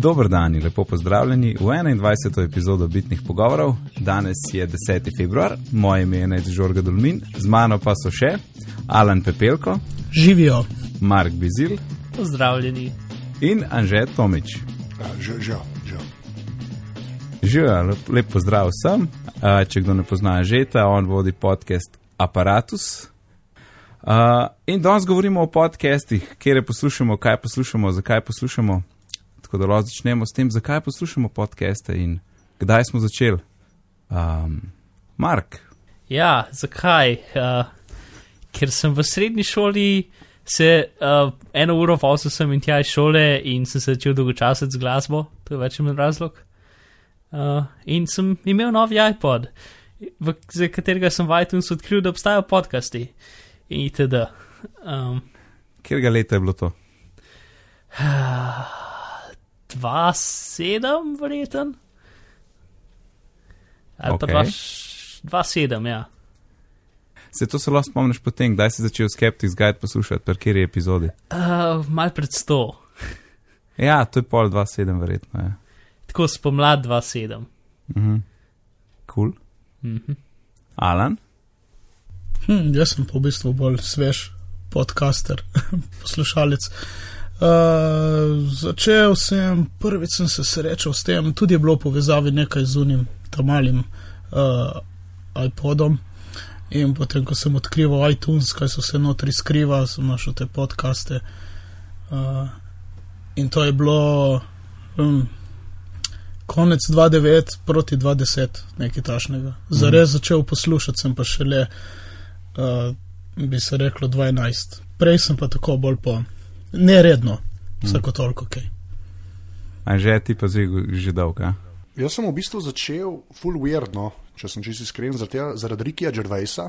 Dobro dan in lepo pozdravljeni v 21. epizodo Bitnih pogovorov. Danes je 10. februar, moje ime je Nec Žorga Dolmin, z mano pa so še Alan Pepelko, Živijo. Mark Bizil Pozdravljeni. in Anže Tomič. Že, že. Živijo, lep, lep pozdrav vsem. Če kdo ne pozna Anžeta, on vodi podcast Apparatus. Uh, in danes govorimo o podcastih, kjer poslušamo, kaj poslušamo, zakaj poslušamo. Tako da lahko začnemo s tem, zakaj poslušamo podcaste in kdaj smo začeli. Um, Mark, Ja, zakaj? Uh, ker sem v srednji šoli se uh, eno uro vozil sem in tja iz šole in sem se začel dolgočasiti z glasbo, to je več ali manj razlog. Uh, in sem imel novi iPod, v, za katerega sem v iTunes odkril, da obstajajo podcasti in itd. Um, kjer leta je bilo to? 2-7, verjeten. Ali Okej. pa 2-7, ja. Se to se lahko spomniš potem, kdaj si začel Skeptics Guide poslušati, per kjer je epizodi? Uh, mal pred 100, Ja, to je pol 2-7, verjetno. Ja. tako spomlad 2-7. Mhm. Cool. Mhm. Alan? Hm, jaz sem pa v bistvu bolj svež podcaster, poslušalec. Uh, začel sem, prvič sem se srečal s tem, tudi je bilo povezavi nekaj z unim tam malim uh, iPodom. In potem, ko sem odkrival iTunes, kaj so se notri skriva, sem našel te podcaste. Uh, in to je bilo um, konec 2009 proti 2010, nekaj tašnega. Zares začel poslušati sem pa šele, uh, bi se reklo, 12. Prej sem pa tako bolj po neredno, vsako toliko kaj. Anže, ti pa zdaj že dolga. Jaz sem v bistvu začel full weirdno, če sem čisto iskren, zaradi, Rikija Gervaisa,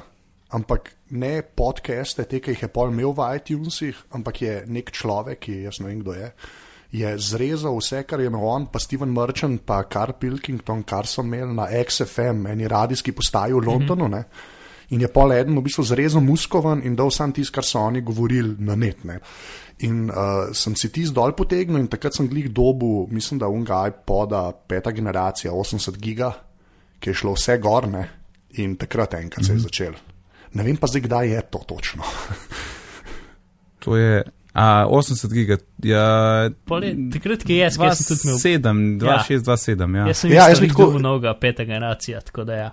ampak ne podcaste, te, ki jih je pol imel v iTunesih, ampak je nek človek, ki jaz ne vem kdo je, je zrezal vse, kar je imel on, pa Steven Merchant, pa Carl Pilkington, kar so imeli na XFM, eni radijski postaji v Londonu. Mm -hmm. In je pol eden v bistvu zrezal muskovan in dal sam tisto, kar so oni govorili na net. Ne. In uh, sem si ti zdol potegnil in takrat sem glih dobu, mislim, da unga iPoda, peta generacija, 80 giga, ki je šlo vse gorne in takrat enkrat se je začel. Ne vem pa zdaj, kdaj je to točno. To je a, 80 giga. Ja, Pol je- takrat, ki je jaz, ki sem tudi imel. 7, 2, Ja. 6, 2, 7. Ja. Jaz sem Ja, ja, jaz tako novega peta generacija, tako da ja.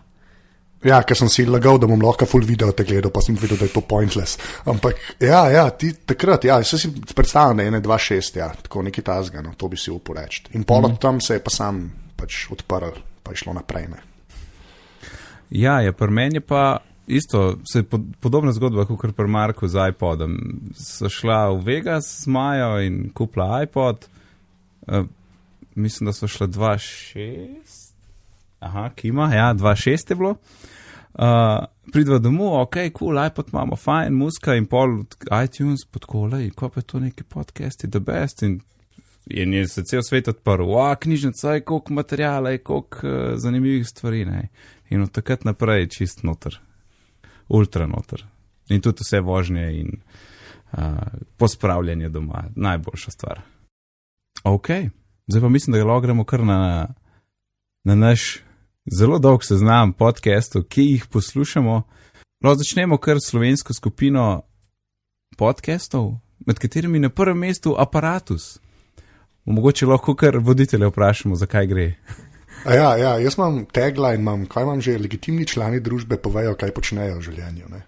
Ja, ker sem si lagal, da bom lahko full video te gledal, pa sem videl, da je to pointless. Ampak ja, ja ti takrat, ja, se si predstavljam, da je ne 2-6, ja, tako neki tasga, no, to bi si upal reči. In pol od tam se je pa sam pač odprl, pa je šlo naprej. Ne. ja, je pri meni je pa isto, se pod, podobna zgodba kot pri Marku z iPodom. So šla v Vegas z Majo in kupila iPod. Uh, mislim, da so šla 2-6. Aha, kima, ja, 2-6 je bilo. Uh, pridva domov, ok, cool, iPod imamo, fajn, muska in pol iTunes podkolej, ko pa je to neki podcasti, the best. In, in je se cel svet odprl, wow, knjižnica je, koliko materijala je, koliko uh, zanimivih stvari. Ne? In od takrat naprej je čist noter, ultra noter. In tudi vse vožnje in uh, pospravljanje doma, najboljša stvar. Ok, zdaj pa mislim, da lahko gremo kar na, na naš zelo dolg seznam podcastov, ki jih poslušamo. No, začnemo kar s slovensko skupino podcastov, med katerimi na prvem mestu aparatus. Mogoče lahko kar voditelje vprašamo, zakaj gre. A Ja, ja, jaz imam tagline, imam, kaj imam že, legitimni člani družbe povejo, kaj počnejo v življenju. Ne.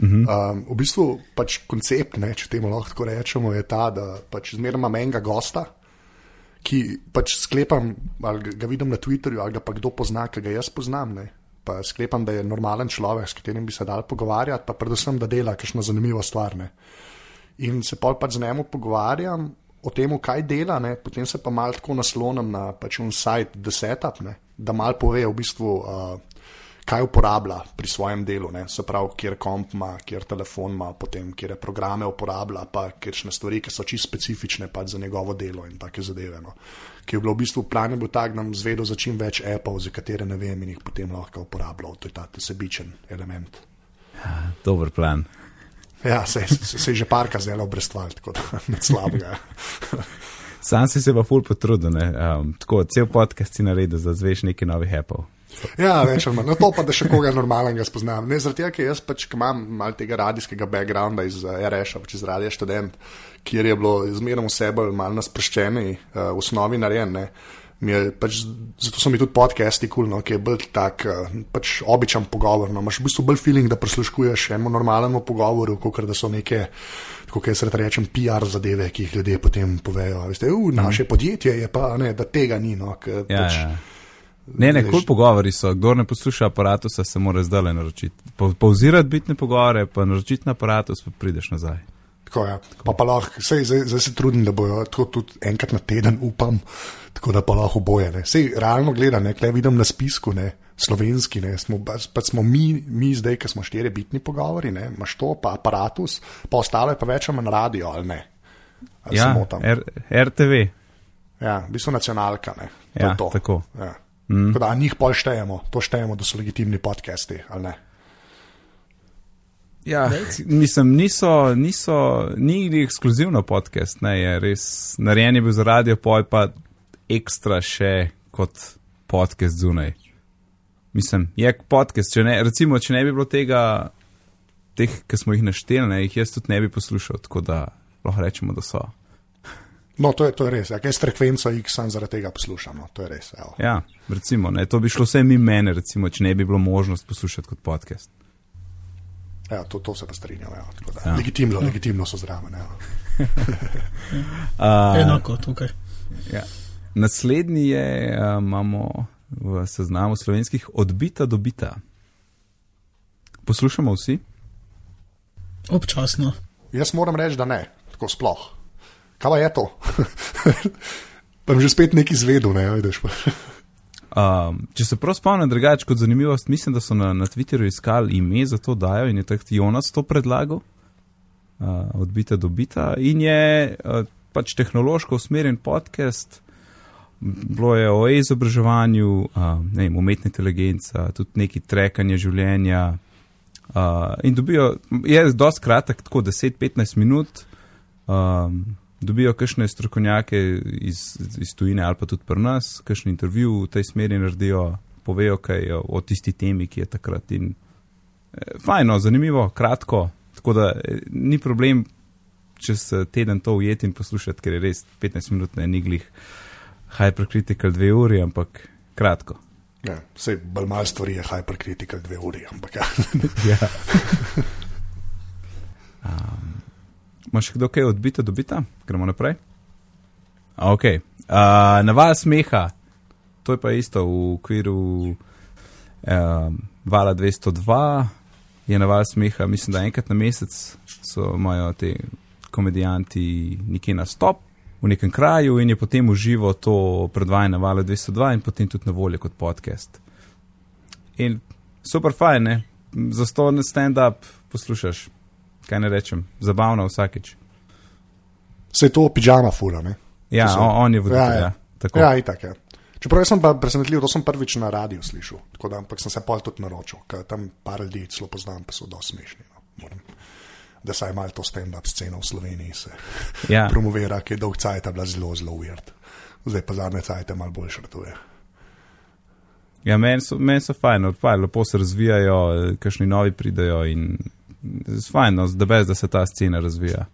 Um, v bistvu pač koncept, ne, če temu lahko tako rečemo, je ta, da pač zmeraj imam enega gosta, ki pač sklepam, ali ga- vidim na Twitterju, ali ga pa kdo pozna, ki ga jaz poznam. Ne. Pa sklepam, da je normalen človek, s katerim bi se dal pogovarjati, pa predvsem, da dela kakšno zanimivo stvar. Ne. In se pol pač z njim pogovarjam o tem, kaj dela, ne? potem se pa malo tako naslonim na pač un sajt The Setup, ne? da malo pove v bistvu, uh, kaj uporablja pri svojem delu. Ne? Se pravi, kjer komp ima, kjer telefon ima, potem kjer programe uporablja, pa kjeršne stvari, ki so čisto specifične pač za njegovo delo in take zadeve. No? Ki je bilo v bistvu plan, je bil tak, da nam zvedo za čim več appov, za katere ne vem in jih potem lahko uporabljal. To je ta sebičen element. Dober plan. Ja, se, se, se je že parka zelo brestval, tako da ne slabega. Sam si se pa ful potrudil, ne? Um, tako cel podcast si naredil, da zveš neki novi Apple. Ja, več ali manj. No, to pa, da še koga normalnega spoznam. Ne, zaradi tega, ker jaz pač imam malo tega radijskega backgrounda iz uh, RŠ-a, pač iz Radija študent, kjer je bilo zmerno vse bolj malo nasproščeni, uh, v osnovi narejene. Pač, zato so mi tudi podcasti kul, cool, no, ki je bolj tak uh, pač običajen pogovor. No. Imáš v bistvu bolj feeling, da prisluškuješ enemu normalnemu pogovoru, kot da so neke, kako jaz rečem, PR zadeve, ki jih ljudje potem povejo. Veste, uh, naše mm. podjetje je pa, ne, da tega ni. No, k, Ja, pač, ja. Ne, ne, kul pogovori so. Kdo ne posluša aparatusa, se mora zdaj le naročiti. Pa- Pauzirati bitne pogovore, pa naročiti na aparatus, pa prideš nazaj. Tako, ja. pa, pa lahko, sej, zdaj, zdaj se trudim, da bojo tako tudi enkrat na teden, upam, tako da pa lahko boje. Ne. Sej, realno gledano, kaj vidim na spisku, ne, slovenski, ne, smo, pač smo mi, mi zdaj, ki smo štiri bitni pogovori, ne, imaš to, pa aparatus, pa ostalo je pa več manj radio, ali ne. Ali Ja? R RTV. Ja, v bistvu nacionalka. Ne, to Ja, to. tako. Ja. Mm. Da njih pol štejemo, to štejemo, da so legitimni podcasti, ali ne. Ja, mislim, niso, niso, ni ekskluzivno podcast, ne, je res narejen je bil za radio, poj pa ekstra še kot podcast zunaj. Mislim, je podcast, če ne, recimo, če ne bi bilo tega, teh, ki smo jih našteli, ne, jih jaz tudi ne bi poslušal, tako da lahko rečemo, da so. No, to je, to je res. Ja, s frekvenco X sem zaradi tega poslušam, no, to je res. Evo. Ja, recimo, ne, to bi šlo vse mimo mene, recimo, če ne bi bilo možnost poslušati kot podcast. Ja, to, to se pa strinjam. Ja, tako da, Ja. ja. Legitimno, legitimno so zraven. Ja. Uh, Enako tukaj. Ja. Naslednji je, uh, imamo v seznamu slovenskih odbita dobita. Poslušamo vsi? Občasno. Jaz moram reči, da ne, tako sploh. Kaj je to? pa že spet neki zvedu, ne vidiš. Um, če se prav spomnim, drugače kot zanimivost, mislim, da so na, na Twitterju iskali ime za to dajo in je tak Jonas to predlagal, uh, odbita dobita. In je uh, pač tehnološko usmerjen podcast, bilo je o e-izobraževanju, uh, umetna inteligenca, tudi neki trekanje življenja. Uh, in dobijo, je dosti kratek, tako 10-15 minut. Um, dobijo kakšne strokovnjake iz, iz tujine ali pa tudi pri nas, kakšen intervju v tej smeri naredijo, povejo kaj o, tisti temi, ki je takrat. In, eh, fajno, zanimivo, kratko, tako da eh, ni problem čez teden to ujeti in poslušati, ker je res 15 minut na eniglih hypercritical dve uri, ampak kratko. Ja, Vse bolj malo stvari je hypercritical dve uri, ampak ja. Ja. Um, Imaš kdo kaj odbita, dobita? Gremo naprej. Ok. Uh, Naval smeha, to je pa isto v okviru um, Vala 202, je naval smeha, mislim, da enkrat na mesec so imajo te komedijanti nekje na stop v nekem kraju in je potem v živo to predvajanje na Vala 202 in potem tudi na voljo kot podcast. In super fajn, ne? Za to na stand-up poslušaš, kaj ne rečem, zabavno vsakeč. Se je to pijama fura, ne? Ja, so- on, on je voditelj. Ja, Ja, ja. ja. Tako. Ja, itak je. Čeprav jaz sem pa presenetljiv, to sem prvič na radiju slišal, tako da ampak sem se pol tudi naročil, ker tam par ljudi celo poznam, pa so dosti smešni. No. Moram, da saj malo to stand-up sceno v Sloveniji se Ja. promovira, ki je dolg cajt bila zelo, zelo weird. Zdaj pa zadnje cajt malo bolj šrtuje. Ja, meni so, men so fajn, fajn, lepo se razvijajo, kakšni novi pridajo in fajn, no, da bez, da se ta scena razvija.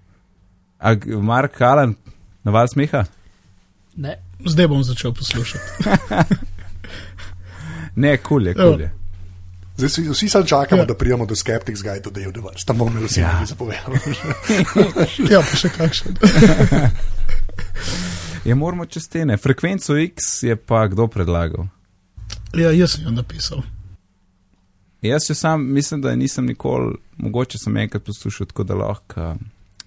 A Mark Alan, naval smeha? Ne, Zdaj bom začel poslušati. Ne, kul je, kul je. Zdaj vsi, vsi samo čakamo, Ja. ja. da prijemo do Skeptics Guide to the World. Tam bomo imeli vsi Ja. nekaj zapovedati. Ja, pa še kakšen. Je moramo čez stene. Frekvenco X je pa kdo predlagal? Ja, jaz sem jo napisal. Jaz še sam mislim, da nisem nikoli, mogoče sem enkrat poslušal, tako da lahko um,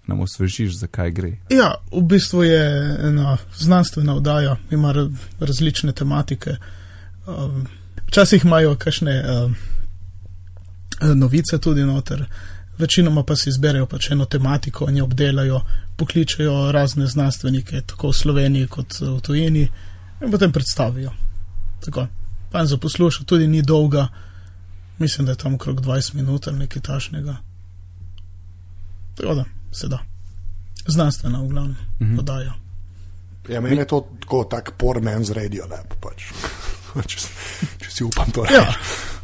nam osvežiš, zakaj gre. Ja, v bistvu je ena znanstvena oddaja, ima ra- različne tematike. Um, Včasih imajo kakšne um, novice tudi noter, večinoma pa si izberejo pač eno tematiko in jo obdelajo, pokličejo razne znanstvenike, tako v Sloveniji kot eh, v tujini, in potem predstavijo. Tako, pa za poslušati tudi ni dolga, mislim, da je tam okrog 20 minut ali nekaj tašnega. Tako da se da. Znanstvena, v glavnem, Mhm. podaja. Ja, meni je to tako, tak poor man's radio lab, pač. če, če si upam to Ja.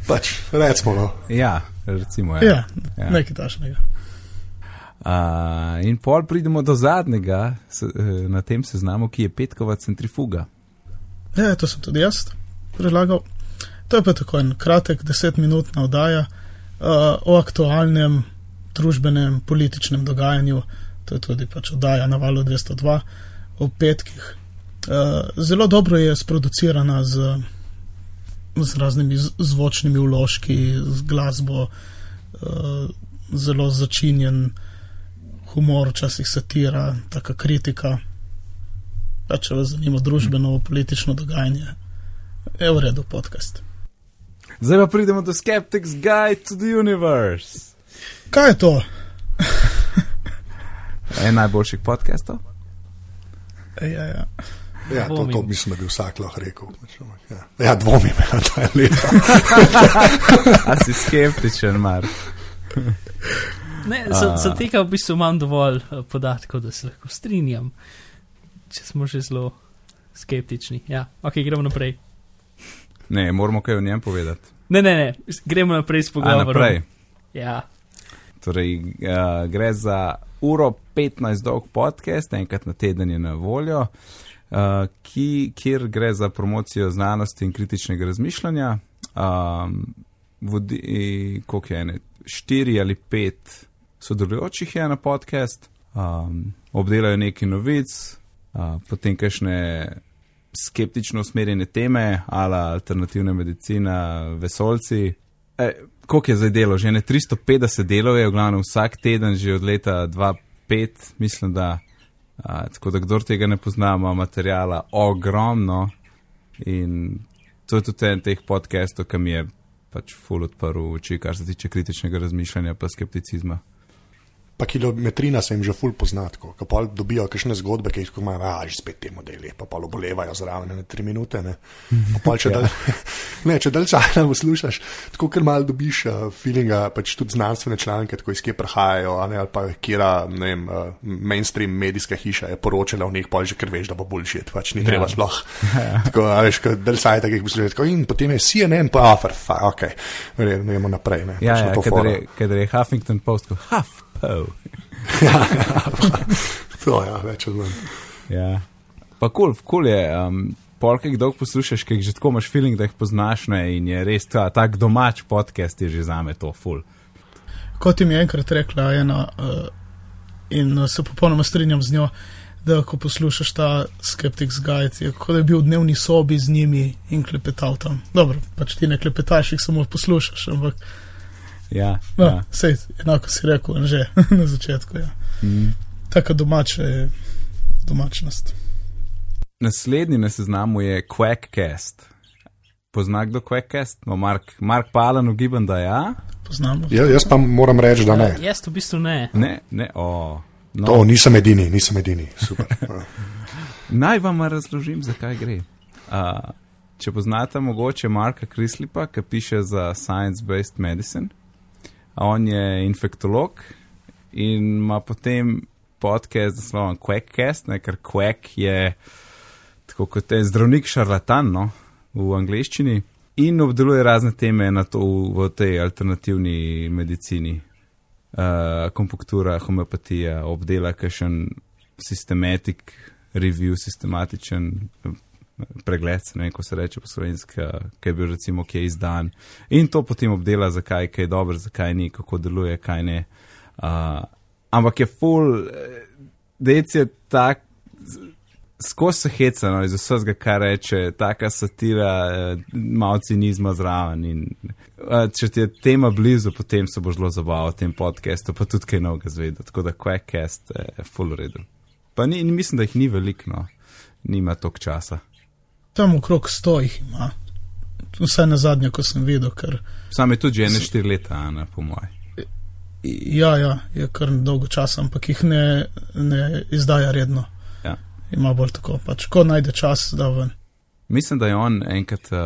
Pač, recimo, no. Ja, recimo. Ja, Ja. nekaj tašnega. Uh, in pol pridemo do zadnjega eh, na tem seznamu, ki je petkova centrifuga. Ja, to sem tudi jaz predlagal. To je pa tako en kratek, desetminutna oddaja uh, o aktualnem družbenem, političnem dogajanju. To je tudi pač oddaja na valu 202 o petkih. Uh, zelo dobro je sproducirana z, z raznimi zvočnimi vložki, z glasbo, uh, zelo začinjen humor, včasih satira, taka kritika. Pa če vas zanima družbeno, politično dogajanje, je v redu podcast. Zdaj pa pridemo do Skeptics Guide to the Universe. Kaj je to? En najboljših podcastov. Ja, ja. Ja, to, to mislim, da bi vsak lahko rekel. Ja, ja dvomim, ja, to je lepo. A si skeptičen, mar. Ne, za, za tega v bistvu imam dovolj uh, podatkov, da se lahko strinjam, če smo že zelo skeptični. Ja, ok, gremo naprej. Ne, moramo kaj o njem povedati. Ne, ne, ne, gremo naprej s A pogovorom. naprej. Ja, Torej, uh, gre za uro 15 dolg podcast, enkrat na teden je na voljo, uh, ki, kjer gre za promocijo znanosti in kritičnega razmišljanja. Um, vodi, koliko je ene, štiri ali pet sodelujočih je na podcast, um, obdelajo nekaj novic, uh, potem kakšne skeptično usmerjene teme, ala alternativna medicina, vesolci. E, koliko je zdaj delo? Že ne 350 delov je, v glavnem vsak teden, že od leta 2005, mislim, da. A, tako da, kdo tega ne pozna, ima materijala ogromno. In to je tudi en teh podcastov, ki mi je pač full odprl oči, kar se tiče kritičnega razmišljanja in skepticizma. Pa kilometrina se jim že ful poznatko, ko pa dobijo kakšne zgodbe, ki jih imajo, a že spet te modeli, pa pa obolevajo zraven na tri minute. Ne, Pa če, Ja. dal, ne, če dalj časa poslušaš, tako ker malo dobiš uh, feelinga, pač tudi znanstvene članke, tako iz kje prihajajo, ne, ali pa kjera, ne vem, uh, mainstream medijska hiša je poročala o njih, pa že ker veš, da bo boljši, pač ni treba Ja. sploh. Tako, a veš, kot del sajta, ki jih poslušaš, tako in potem je CNN, pa afer, fa, ok, gremo naprej. Ne, Ja, pač ja to kadar, je, kadar je Huffington Post, kot Huff, po. To, ja, več ali manj. Ja. Pa kul, cool, cool je. Um, Polk, ki dolgo poslušaš, ki že tako imaš feeling, da jih poznaš, ne, in je res ta tak domač podcast, je že za me to ful. Kot jim je enkrat rekla ena, uh, in se popolnoma strinjam z njo, da ko poslušaš ta Skeptics Guide, je kot da bi bil v dnevni sobi z njimi in klepetal tam. Dobro, pač ti ne klepetaš, jih samo poslušaš, ampak Ja, no, ja. ja. sej, enako si rekel, že na začetku. Ja. Mm. Taka domača je domačnost. Naslednji na seznamu je Quackcast. Pozna kdo Quackcast? No, Mark, Mark Palan ugibam, da ja. Poznamo. Ja, jaz pa moram reči, da ne. jaz v bistvu ne. Ne, ne, o. No, To nisem edini, nisem edini. Super. Ja. Naj vam razložim, zakaj gre. Uh, če poznate mogoče Marka Krislipa, ki piše za Science Based Medicine, on je infektolog in ima potem podcast z naslovom Quackcast, ne, ker Quack je tako kot je zdravnik šarlatan no, v angleščini in obdeluje razne teme na to v, tej alternativni medicini. Uh, kompuktura, homeopatija, obdela kakšen sistematik, review, sistematičen eh, pregled, ne vem, ko se reče po slovenski, ki je bil recimo, ki je izdan. In to potem obdela, zakaj kaj je dobro, zakaj ni, kako deluje, kaj ne. Uh, ampak je full, eh, dec je tak, skozi se heca, no, iz vsega, kar reče, taka satira, eh, malo cinizma zraven. In, eh, če ti je tema blizu, potem se bo zelo zabaval v tem podkastu, pa tudi kaj novega zvedel. Tako da Quackcast je full redo. Pa ni, mislim, da jih ni veliko, no. nima toliko časa. Tam okrog sto jih ima. Vsaj na zadnje, ko sem videl, ker Sam je tudi že ene štiri leta, Ana, po mojem. ja, ja, je kar dolgo časa, ampak jih ne, ne izdaja redno. Ja. Ima bolj tako, pač ko najde čas, da ven. Mislim, da je on enkrat, uh,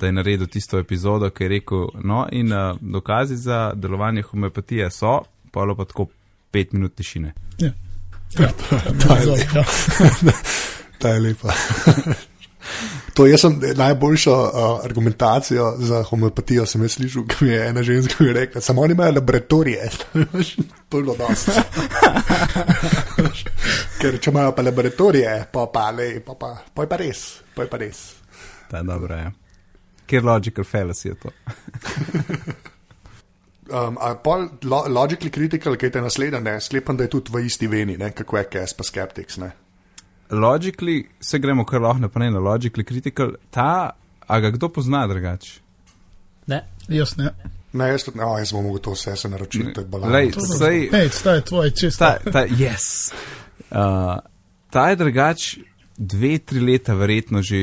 da je naredil tisto epizodo, ki je rekel, no in uh, dokazi za delovanje homeopatije so, pa je pa tako pet minut tišine. Ja, to je To je zelo, lepo. ja. Ta je lepa. To je najboljša uh, argumentacija za homeopatijo, sem jaz slišal, ki mi je ena ženska rekla. Samo oni imajo laboratorije, to je bilo dosti. Ker če imajo pa laboratorije, pa pa le, pa, pa, pa je pa res, pa je pa res. Je dobro, ja. Ker logical fallacy je to. um, pol, lo, logically critical, ki je te naslednje, sklepam, da je tudi v isti veni, ne? kako je KS pa skeptics. Ne? Logically, se gremo kar lahko na panel, logically critical, ta, a ga kdo pozna drugače? Ne, Jaz ne. Ne, jaz, tudi, no, jaz bom mogel to vse se naročiti, to je Lej, balans. sej, Hej, sta je tvoj čist. ta, ta, yes. uh, ta je drugač dve, tri leta verjetno že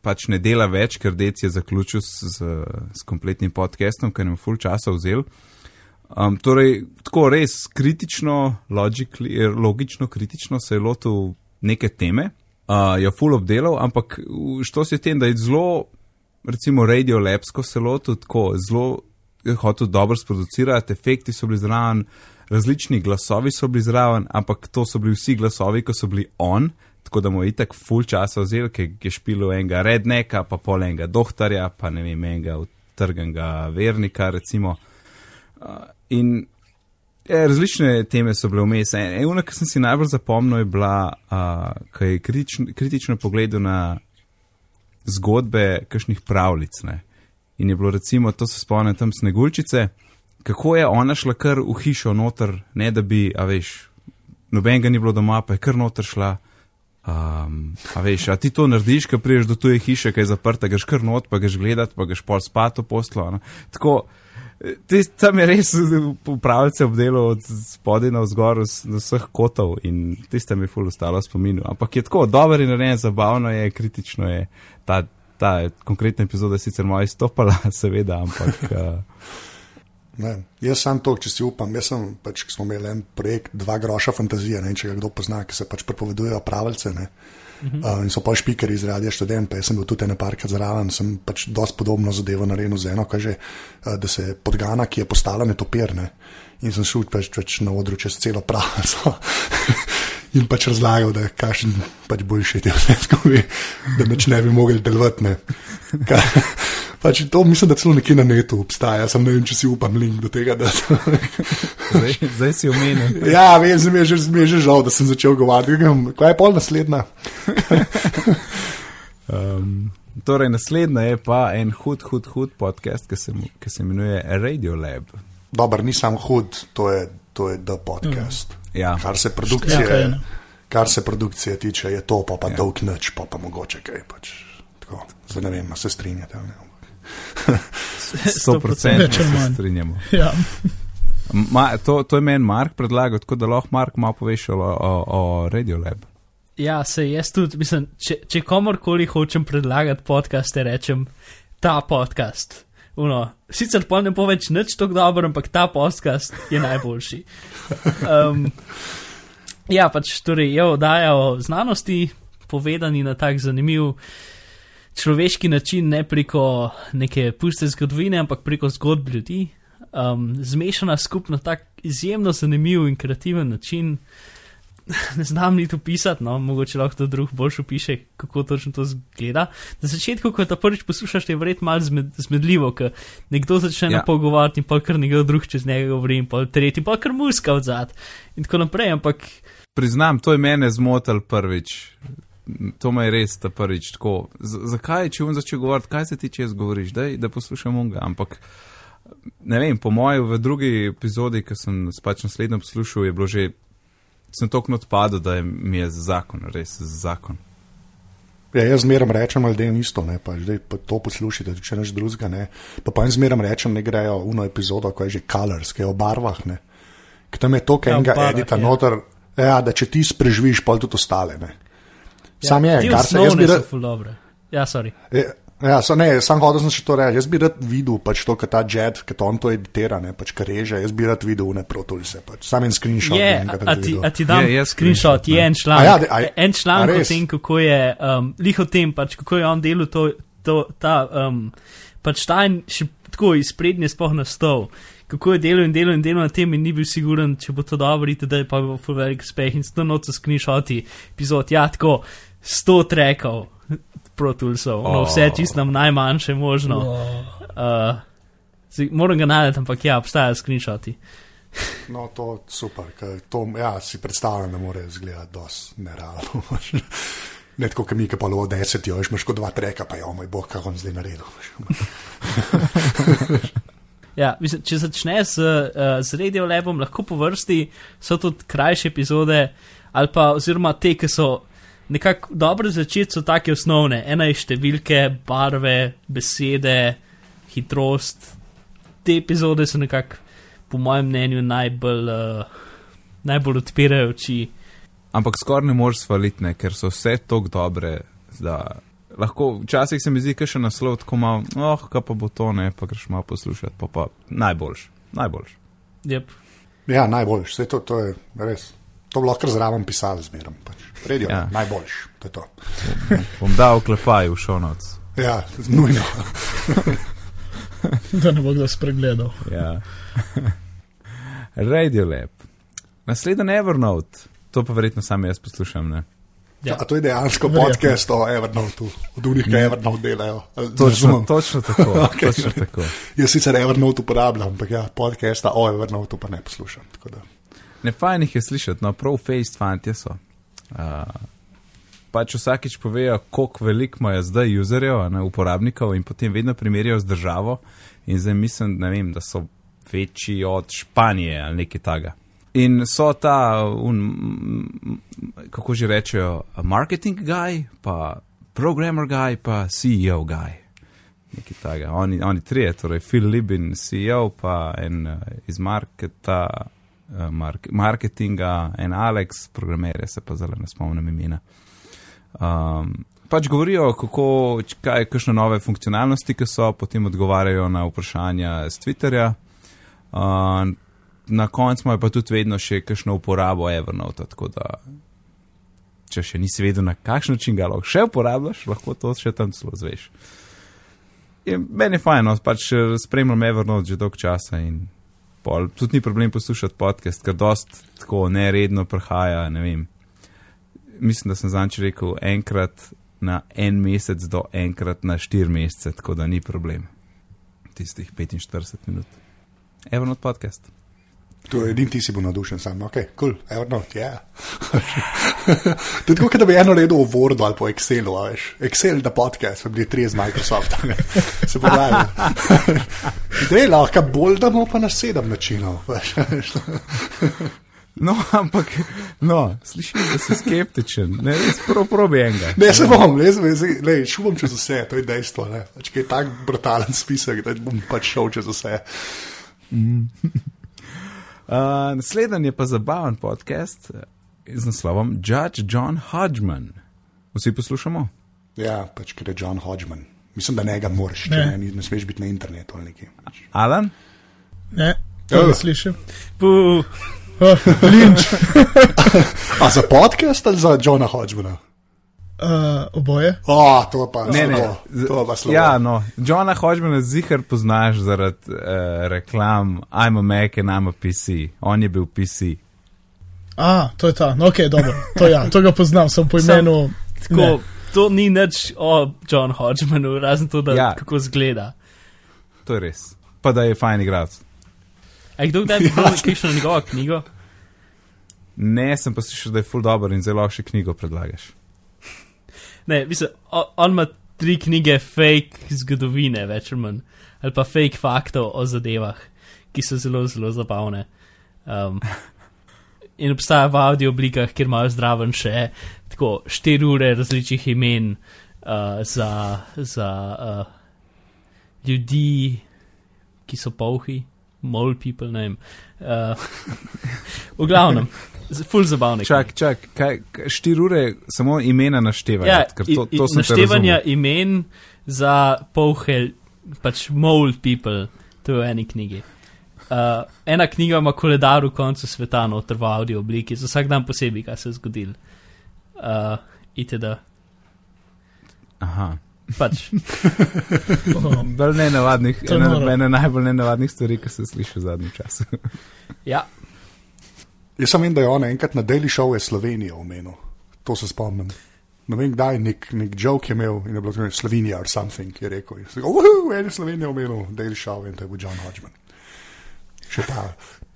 pač ne dela več, ker Dec je zaključil s, s, s kompletnim podcastom, ker nam full časa vzel. Um, torej, tako res kritično, logically, eh, logično, kritično se je lotil neke teme, uh, je full obdelal, ampak što se tem, da je zelo, recimo, radiolepsko se lotil, tako zelo je hotel dobro sproducirati, efekti so bili zraven, različni glasovi so bili zraven, ampak to so bili vsi glasovi, ko so bili on, tako da mu je itak full časa vzel, ker je špilo enega redneka, pa pol enega doktorja, pa ne vem, enega utrgenega vernika, recimo. Uh, in ja, različne teme so bile vmes. En- Ena, ki sem si najbolj zapomnil, je bila, uh, ko je kritično, kritično pogledal na zgodbe kakšnih pravljic. Ne? In je bilo recimo, to se spomnim tam sneguljčice, kako je ona šla kar v hišo noter, ne da bi, a veš, noben ga ni bilo doma, pa je kar noter šla. Um, a veš, a ti to narediš, ko priješ do tuje hiše, ki je zaprta, gaš kar not, pa gaš gledat, pa gaš pol spat v poslo. ne. Tako, tis, tam je res upravljce obdelal od spodaj na vzgor, z vseh kotov in tiste mi je ful ostalo spominu. Ampak je tako, dober in narejen, zabavno je, kritično je. Ta, ta konkretna epizoda je sicer malo izstopala, seveda, ampak. Uh, Ne, jaz sem to, če si upam. Jaz sem pač, ko smo imeli en projekt, dva groša fantazije, ne, če ga kdo pozna, ki se pač prepovedujejo pravice. Ne. Uh, in so pa špikeri iz radia študent, pa jaz sem bil tudi ene parkrat zraven, sem pač dosti podobno zadevo naredil z eno, kaže, uh, da se podgana, ki je postala netopirne. In sem šel pač, pač na odru čez celo pravico. In pač razlagal, da kašen pač boljši te vse skupaj, da neč ne bi mogli delovati. Pač to mislim, da celo nekje na netu obstaja, sem ne vem, če si upam link do tega. Da, zdaj, zdaj si omenil. ja, vem, zdaj mi je, že, mi je že žal, da sem začel govoriti. Kaj je pol naslednja? Um, torej, naslednja je pa en hud, hud, hud podcast, ki se, ki se imenuje Radio Lab. Dober, ni sam hud, to je, to je The Podcast. Ja. Kar se Ja, kaj produkcije, kar se produkcije tiče, je to, pa, pa ja. dolg noč, pa, pa mogoče kaj. Pač. Tako, zdaj ne vem, se strinjate. ali Ne? Sto procent Več ali se manj. strinjamo. Ja. Ma, to, to je meni Mark predlagal, tako da lahko Mark malo poveš o, o, o Radio Lab. Ja, se jaz tudi, mislim, če, če komorkoli hočem predlagati podcaste, rečem ta podcast. Uno, sicer pa ne bo več nič tako dober, ampak ta podcast je najboljši. Um, ja, pač torej je oddaja o znanosti, povedani na tak zanimiv človeški način, ne preko neke puste zgodovine, ampak preko zgodb ljudi. Um, zmešana skupno tak izjemno zanimiv in kreativen način ne znam niti opisati, no, mogoče lahko to drug boljš opiše, kako točno to zgleda. Na začetku, ko to prvič poslušaš, je verjetno malo zmed, zmedljivo, ker nekdo začne Ja. ja. pogovarjati in pa kar nekdo drug čez njega govori in pa tretji, pa kar muska od zad in tako naprej, ampak Priznam, to je mene zmotil prvič. To me je res ta prvič tako. Z zakaj, če bom začel govoriti, kaj se ti čez govoriš, daj, da poslušam unga. Ampak ne vem, po mojem, v drugi epizodi, ki sem pač naslednjo poslušal, je bilo že, sem tokno odpadel, da je, mi je zakon, res zakon. Ja, jaz zmeraj rečem ljudem isto, ne, pa zdaj pa to poslušajte, če neč drugega ne. Pa pa jim zmeraj rečem, ne grejo v eno epizodo, ko je že Colors, ki je o barvah, ne. Ker tam je to, Ja, o enega barvah, edita ja. noter, ja, da če ti spreživiš, pol tudi ostale, ne. Sam je, kar se jaz bi so rad. Ja, sorry. Ja, Ja, so, ne, sam hodil sem še to reči. Jaz bi rad videl, pač to, kar ta jet, ki to on to editira, ne, pač kar reže. Jaz bi rad videl ne protulise, pač. sam en screenshot. Je, bi a, ti, a ti dam Je, je screenshot, je en članek. Ja, de- a je- en članek o tem, kako je, um, lih o tem, pač, kako je on delal to, to, ta, um, pač ta en še tako iz prednje spoh nastav, kako je delal in delal in delal na tem in ni bil siguren, če bo to dobro, da je pa full velik uspeh in sto noč skrišoti epizod, ja, tako sto trekov protulsov, no vse čist nam najmanjše možno. Uh, zdaj, moram ga najti, ampak ja, obstajajo skrišoti. No, to je super, ker to ja, si predstavljam, da mora izgledati dosti nerealno. Ne tako, kot mi, ki pa lovo deset, jo imaš kot dva treka, pa jo moj bog, kako on zdaj naredil. Ja, mislim, če začneš z, uh, z radio lebom, lahko po vrsti so tudi krajše epizode, ali pa oziroma te, ki so nekako dobro začeti, so take osnovne. Ena je številke, barve, besede, hitrost. Te epizode so nekako, po mojem mnenju, najbolj, uh, najbolj odpirajo oči. Ampak skoraj ne moreš svaliti, ne, ker so vse tako dobre. Da lahko, včasih se mi zdi, da je še naslov tako malo, oh, kaj pa bo to, ne, pa greš malo poslušati, pa pa najboljš, najboljš. Yep. Ja, najboljš, vse to, to je res. To bi lahko zraven pisali zmerom. Pač. Radio, ja. najboljš, to je to. Bom dal klepaj v šonoc. Ja, nujno. da ne bo kdo spregledal. Ja. Radio Lab. Naslednji Evernote, to pa verjetno sam jaz poslušam. Ne? Ja. A to je dejansko podcast o Evernote, od unih, ki Evernote delajo. Točno, točno tako. okay. točno tako. Jaz sicer Evernote uporabljam, ampak ja, podcasta o Evernote pa ne poslušam. Ne fajn jih je slišati, no prav face fantje so. Uh, pač vsakič povejo, koliko veliko imajo zdaj userjev, ne, uporabnikov in potem vedno primerjajo z državo in zdaj mislim, vem, da so večji od Španije ali nekaj taga. In so ta, un, kako že rečejo, marketing guy, pa programmer guy, pa CEO guy. Nekaj takega. Oni, oni trije, torej Phil Libin, CEO, pa en uh, iz marketa, mark, marketinga, en Alex, programerje, se pa zelo ne spomnim imena. Um, pač govorijo, kako, kaj, kakšne nove funkcionalnosti, ki so, potem odgovarjajo na vprašanja z Twitterja. Uh, na koncu imajo pa tudi vedno še kakšno uporabo Evernote. Tako da, če še nisi vedel, na kakšen način ga lahko še uporabljaš, lahko to še tam celo zveš. In meni je fajn, no, pač spremljam Evernote že dolg časa in pol, tudi ni problem poslušati podcast, ker dost tako neredno prihaja. Ne vem. Mislim, da sem zanč rekel enkrat na en mesec do enkrat na štir mesece, tako da ni problem. Tistih 45 minut. Evernote podcast. To je edini, ti si bil navdušen, sam, ok, kul, cool, Evernote, ja. Yeah. to je tako, da bi eno naredil v Wordu ali po Excelu, veš. Excel da podcast, bi bili tri z Microsofta, se pogajajo. Zdaj lahko bolj damo pa na sedem načinov, veš. No, ampak, no, slišiš, da si skeptičen, ne, prav probi enega. Ne, se bom, ne, ne, šumom čez vse, to je dejstvo, ne. Pač, je tak brutalen spisek, da bom pač šel čez vse. Mm. Uh, naslednji je pa zabaven podcast z naslovom Judge John Hodgman. Vsi poslušamo? Ja, pač ker je John Hodgman. Mislim, da ne ga moraš, ne, ne, ne smeš biti na internetu ali nekaj. Alan? Ne, to ne slišim. Puh. Linč. A za podcast ali za Johna Hodgmana? Uh, oboje. Oh, to pa ne, ne, ne. To pa slovo. Ja, no, Johna Hodgmana zihar poznaš zaradi uh, reklam I'm a Mac and I'm a PC. On je bil PC. A, to je ta, no, ok, dobro. To, ja, to ga poznam, sem po imenu. Sam, tako, to ni nič o John Hodgmanu, razen to, da ja. kako zgleda. To je res. Pa da je fajn igrati. A kdo kdaj bi bral kakšno njegovo knjigo? Ne, sem pa slišal, da je full dobro in zelo še knjigo predlagaš. Ne, mislim, on ima tri knjige fake zgodovine, več ali manj, ali pa fake faktov o zadevah, ki so zelo, zelo zabavne. Um, in obstaja v audio oblikah, kjer imajo zdraven še tako štiri ure različnih imen uh, za, za uh, ljudi, ki so polhi, mol people, ne vem. Uh, v glavnem. Ful zabavno. Čak, čak, kaj, štiri ure samo imena naštevanja. Ja, to, to naštevanja imen za polhe, pač mold people, to je v eni knjigi. Uh, ena knjiga ima koledar v koncu sveta, noter v audio obliki, za vsak dan posebej, kaj se je zgodilo. Uh, itd. Aha, pač. Oh, Bolj nenavadnih, ena, ena najbolj nenavadnih stvari, ki se sliši v zadnjem času. Ja, Jaz sem vem, da je on enkrat na Daily Show je Slovenijo omenil. To se spomnim. Ne vem, kdaj nek, nek joke je imel in je bilo tako Slovenija or something, je rekel. Je rekel, uhu, en je Slovenijo omenil, Daily Show in to je bil John Hodgman. Še ta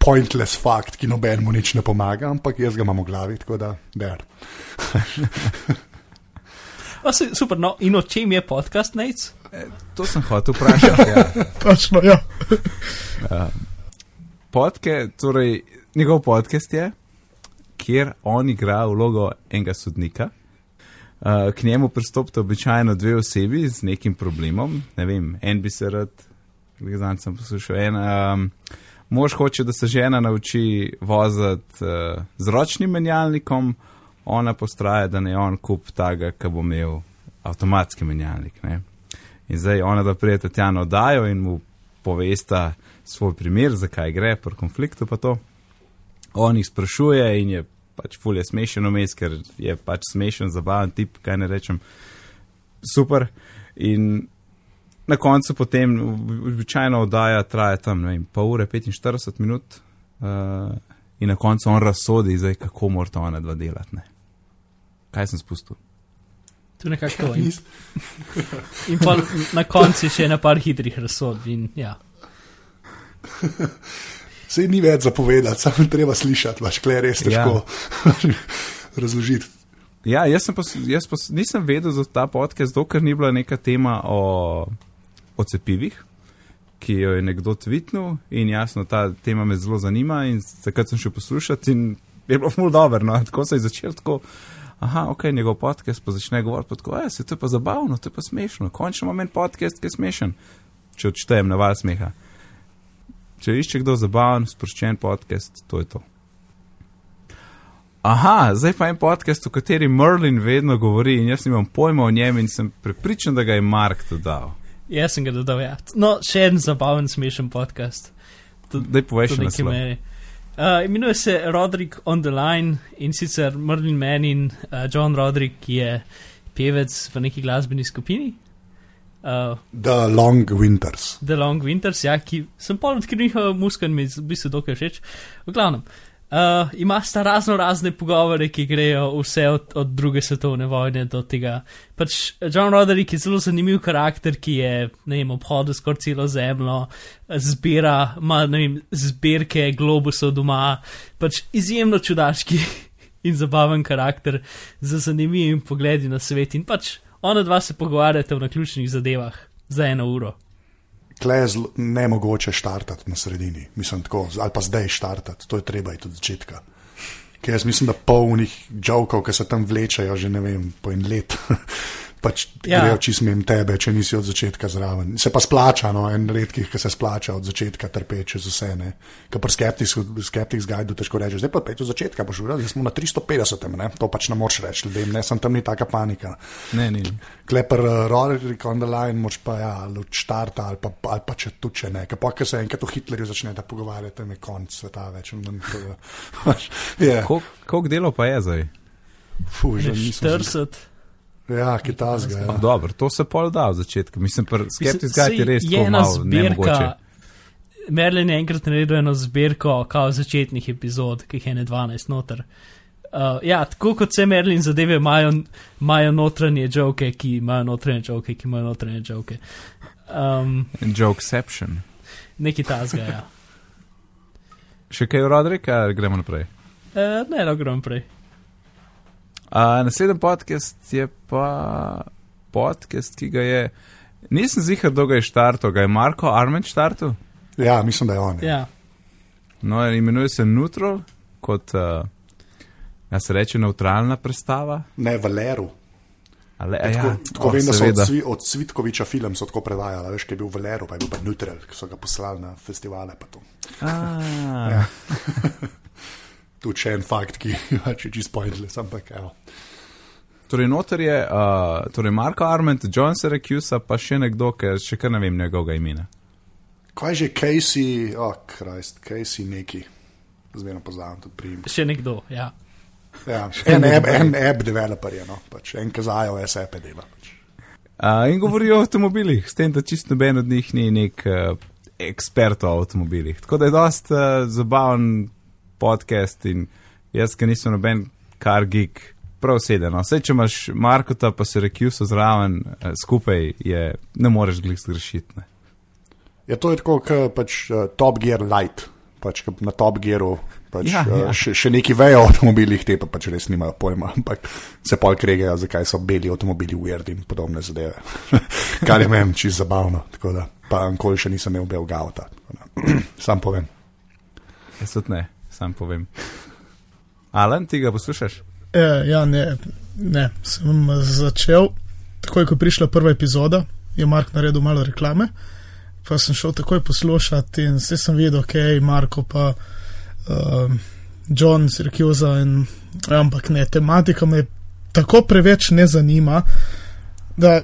pointless fakt, ki nobenemu nič ne pomaga, ampak jaz ga imam v glavi, tako da, der. A, se, super, no, in o čem je podcast, Nec? To sem hotel vprašati. Ja. točno, ja. Podke, torej, njegov podcast je, kjer on igra vlogo enega sodnika. Uh, k njemu pristopite običajno dve osebi z nekim problemom. Ne vem, en bi se rad, zdaj sem poslušal, en. Um, mož hoče, da se žena nauči voziti uh, z ročnim menjalnikom, ona postraja, da ne on kup tega, ki bo imel avtomatski menjalnik. Ne? In zdaj ona da prijete tja na oddajo in mu povesta svoj primer, zakaj gre pri konfliktu pa to. On jih sprašuje in je pač fulje smešen vmes, ker je pač smešen, zabaven tip, kaj ne rečem. Super. In na koncu potem običajno oddaja traja tam, ne vem, pol ure, 45 minut. Uh, in na koncu on razsodi, zdaj, kako morata ona dva delati. Ne. Kaj sem spustil? Tu nekako to. In, in pa na koncu še ena par hitrih razsodb. In, ja. Sej ni več zapovedati, samo treba slišati, vaš kler res težko ja. razložiti. Ja, jaz, sem pa, jaz pa nisem vedel za ta podcast, dokler ni bila neka tema o, o cepivih, ki jo je nekdo tvitnil in jasno, ta tema me zelo zanima in takrat sem šel poslušati in je bilo ful dobro, no, tako se je začel tako. Aha, ok, njegov podcast pa začne govoriti, pa tako, se to je pa zabavno, to je pa smešno, končno imam en podcast, ki je smešen, če odštejem na vas smeha. Če išče kdo zabaven, sproščen podcast, to je to. Aha, zdaj pa en podcast, v kateri Merlin vedno govori in jaz nimam pojma o njem in sem prepričan, da ga je Mark dodal. Jaz sem ga dodal. Ja. No, še en zabaven, smešen podcast. Daj povej še Tudi naslov. Uh, imenuje se Rodrik on the Line in sicer Merlin Man in uh, John Rodrik, ki je pevec v neki glasbeni skupini. Uh, The Long Winters. The Long Winters, ja, ki sem pol odkril njihovo muziko in mi je v bistvu dokaj všeč. V glavnem, uh, ima sta razno razne pogovore, ki grejo vse od, od druge svetovne vojne do tega. Pač John Roderick je zelo zanimiv karakter, ki je, ne vem, obhodil skoraj celo zemljo, zbira, ima, ne vem, zbirke globusov doma, pač izjemno čudaški in zabaven karakter z zanimivim pogledi na svet in pač ona dva se pogovarjata o naključnih zadevah za eno uro. Tle je zelo nemogoče štartati na sredini, mislim tako, ali pa zdaj štartati, to je treba iti od začetka. Ker jaz mislim, da polnih žovkov, ki se tam vlečajo že ne vem, po en let, pač Ja. grejo čist mimo tebe, če nisi od začetka zraven. Se pa splača, no, en redkih, ki se splača od začetka trpeče z vse. ne. Ker pri Skeptics Guide težko rečeš, zdaj pa pet od začetka, boš videl, da smo na 350, ne? to pač ne moreš reči ljudem, ne, sem tam ni taka panika. Ne, ni. Klepr, uh, Rorik on the line, moč pa ja, ali od štarta ali pa, ali pa če tu če ne. Ker pa, ko se enkrat v Hitlerju začne ta pogovarjati, tam je konc sveta več. je- pač, je, Koliko delo pa je zdaj? Fu, že nisem. 40. Ja, kitajska. Ja. dobro, to se pol da v začetku. Mislim, guide je res je ena malo nemogoče. Merlin je enkrat naredil eno zbirko kao začetnih epizod, ki jih je ne 12 noter. Uh, ja, tako kot vse Merlin zadeve imajo, imajo notranje žoke, ki imajo notranje žoke, ki imajo notranje žoke. Um, Jokeception. neki tazga, ja. Še kaj Rodrik, ali gremo naprej? Uh, ne, no, grem prej. Uh, naslednji podcast je pa podcast, ki ga je. Nisem zihar, kdo ga je štartil, ga je Marko Armen štartil. ja, mislim, da je on. Ja. Ja. No, imenuje se Neutral, kot uh, ja, se reče neutralna predstava. Ne, Valeru. Ale, Ja, tako ja, tako oh, vem, da so seveda. od, Cvi, od Cvitkoviča film so tako predvajali, veš, ki je bil Valeru, pa je bil pa Neutral, ki so ga poslali na festivale. pa to. Ah, Ja. Tu še en fakt, ki pač je čist pointless, ampak evo. Torej, noter je uh, torej Marko Arment, John Syracuse, pa še nekdo, ker še kar ne vem njegovega imena. Kaj je že Casey, oh, Christ, Casey neki, zmerno poznam tudi prijem. Še nekdo, ja. Ja, en, app, en app developer je, no, pač, en, ki za iOS app dela. Pač. Uh, in govorijo o avtomobilih, s tem, da čisto noben od njih ni nek uh, ekspert o avtomobilih. Tako da je dost uh, zabaven podcast in jaz, ki nisem noben kar geek, prav sedeno. Vse, če imaš Markota, pa se Rekiuso zraven uh, skupaj, je, ne moreš glih zgrešiti. ne. Ja, to je tako, kot pač, uh, Top Gear Light. Pač, na Top Gearu pač, Ja, ja, ja. ja. Še, še neki vejo o avtomobilih, te pa pač res nimajo pojma, ampak se pol kregajo, zakaj so beli avtomobili weird in podobne zadeve. Kar je meni čisto zabavno. tako Da, pa nikoli še nisem imel belega avta. Sam povem. Jaz tudi ne, sam povem. Alan, ti ga poslušaš? E, ja, ne, ne, sem začel, takoj ko je prišla prva epizoda, je Mark naredil malo reklame, pa sem šel takoj poslušati in vse sem videl, ok, Marko pa um, John Sirkjuza in ampak ne, tematika me tako preveč ne zanima, da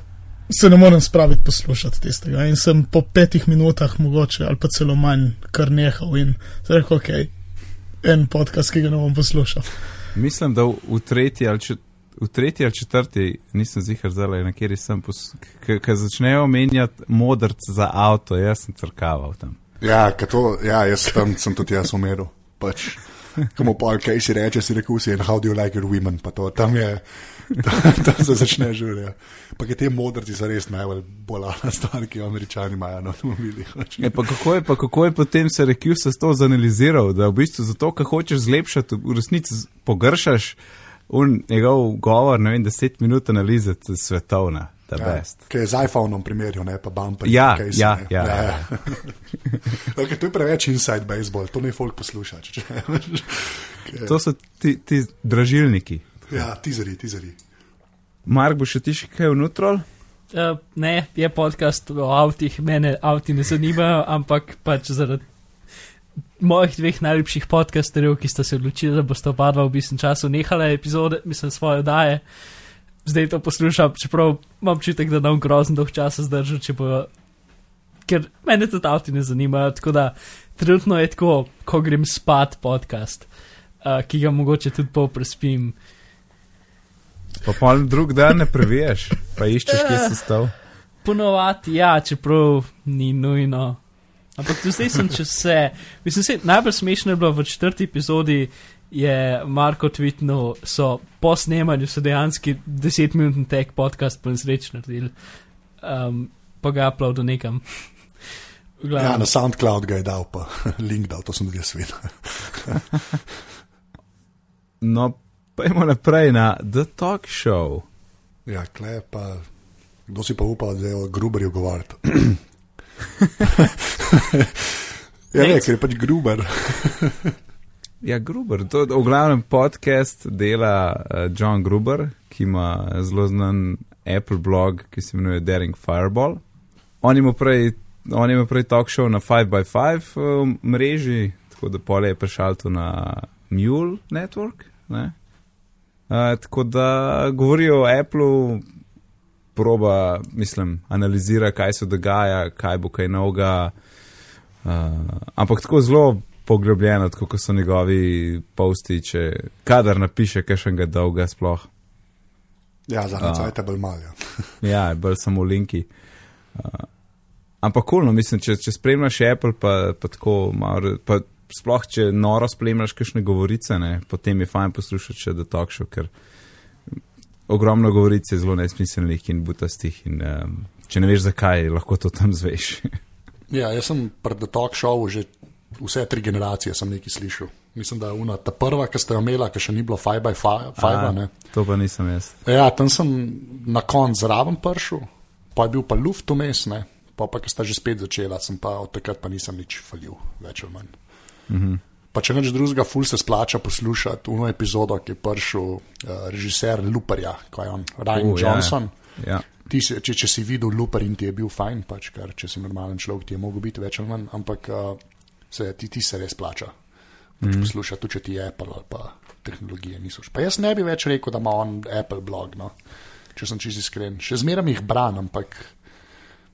se ne morem spraviti poslušati tistega in sem po petih minutah mogoče ali pa celo manj kar nehal in rekel, ok, en podcast, ki ga ne bom poslušal. Mislim, da v, v tretji ali čet, v tretji ali četrti, nisem zihar zdaj, na kateri sem, ki začnejo omenjati modrc za avto, jaz sem crkaval tam. Ja, to, ja, jaz tam sem tudi jaz umeril. Pač, Komu pa kaj si reče, si rekel si, and how do you like your women, pa to tam je, tam, tam se začne življenje. Pa te modrci so res najbolj bolana stvar, ki jo američani imajo na avtomobilih. pač. E, pa, kako je, pa kako je potem se rekel, se to zanaliziral, da v bistvu zato, ker hočeš zlepšati, v resnici pogršaš un njegov govor, ne vem, deset minut analize svetovna, ja. best. Kaj je z iPhonom primerjal, ne pa bumper. Ja, ja, ja, ja. okay, to je preveč inside baseball, to ne folk posluša. če- če- To so ti, ti dražilniki. Ja, tizeri, tizeri. Mark, bo še ti še kaj vnutrol? Uh, ne, je podcast o avtih, mene avti ne zanimajo, ampak pač zaradi mojih dveh najljubših podcasterjev, ki sta se odločili, da bosta oba dva v bistvu času nehala epizode, mislim, svoje daje. Zdaj to poslušam, čeprav imam občutek, da nam grozno dolg časa zdržal, če bo. Ker mene tudi avti ne zanimajo, tako da trenutno je tako, ko grem spat podcast, uh, ki ga mogoče tudi pol prespim. Pa pol drug dan ne previješ, pa iščeš, kje si stal. Ponovadi, ja, čeprav ni nujno. Ampak tudi zdaj sem čez vse. Mislim, se, najbolj smešno je bilo v četrti epizodi, je Marko tvitnil, so po snemanju so dejansko 10-minutni tek podcast po nesreč naredili, um, pa ga uploadil nekam. V Ja, na SoundCloud ga je dal, pa link dal, to sem tudi jaz videl. No, pojmo naprej na The Talk Show. Ja, kle pa, kdo si pa upa, da je o Gruberju govoriti. ja, ne, ker je pač Gruber. Ja, Gruber, to je v glavnem podcast dela uh, John Gruber, ki ima zelo znan Apple blog, ki se imenuje Daring Fireball. On ima prej, on ima prej talk show na 5x5 uh, mreži, tako da pole je prišel tu na Mule Network. Ne? Uh, tako da govorijo o Applu, proba, mislim, analizira, kaj se dogaja, kaj bo kaj novega. Uh, ampak tako zelo poglobljeno, tako kot so njegovi posti, če kadar napiše kakšnega dolga sploh. Ja, zadnji A. cajt je bolj mal. Ja. Ja, bolj samo linki. Uh, ampak kulno, mislim, če, če spremljaš Apple, pa, pa tako malo, pa sploh če noro spremljaš kakšne govorice, ne, potem je fajn poslušati še The Talk Show, ker ogromno govoric je zelo nesmiselnih in butastih in um, če ne veš zakaj, lahko to tam zveš. ja, jaz sem pred The Talk Show že vse tri generacije sem nekaj slišal. Mislim, da je una, ta prva, ki ste jo imela, ki še ni bilo 5x5. A, to pa nisem jaz. Ja, tam sem na koncu zraven prišel, pa je bil pa luft vmes, ne. Pa, pa, ki sta že spet začela, sem pa od takrat pa nisem nič falil, več ali manj. -hmm. Pa če neč drugega, ful se splača poslušati uno epizodo, ki je prišel uh, režiser Luperja, ko je on, Ryan Uh, uh, ja, ja. Johnson. Ti si, če, če si videl Luper in ti je bil fajn, pač, ker če si normalen človek, ti je mogel biti več ali manj, ampak uh, se, ti, ti se res plača. Pač mm. Poslušati, tudi če ti je Apple ali pa tehnologije niso. Pa jaz ne bi več rekel, da ima on Apple blog, no, če sem čisto iskren. Še zmeraj jih bran, ampak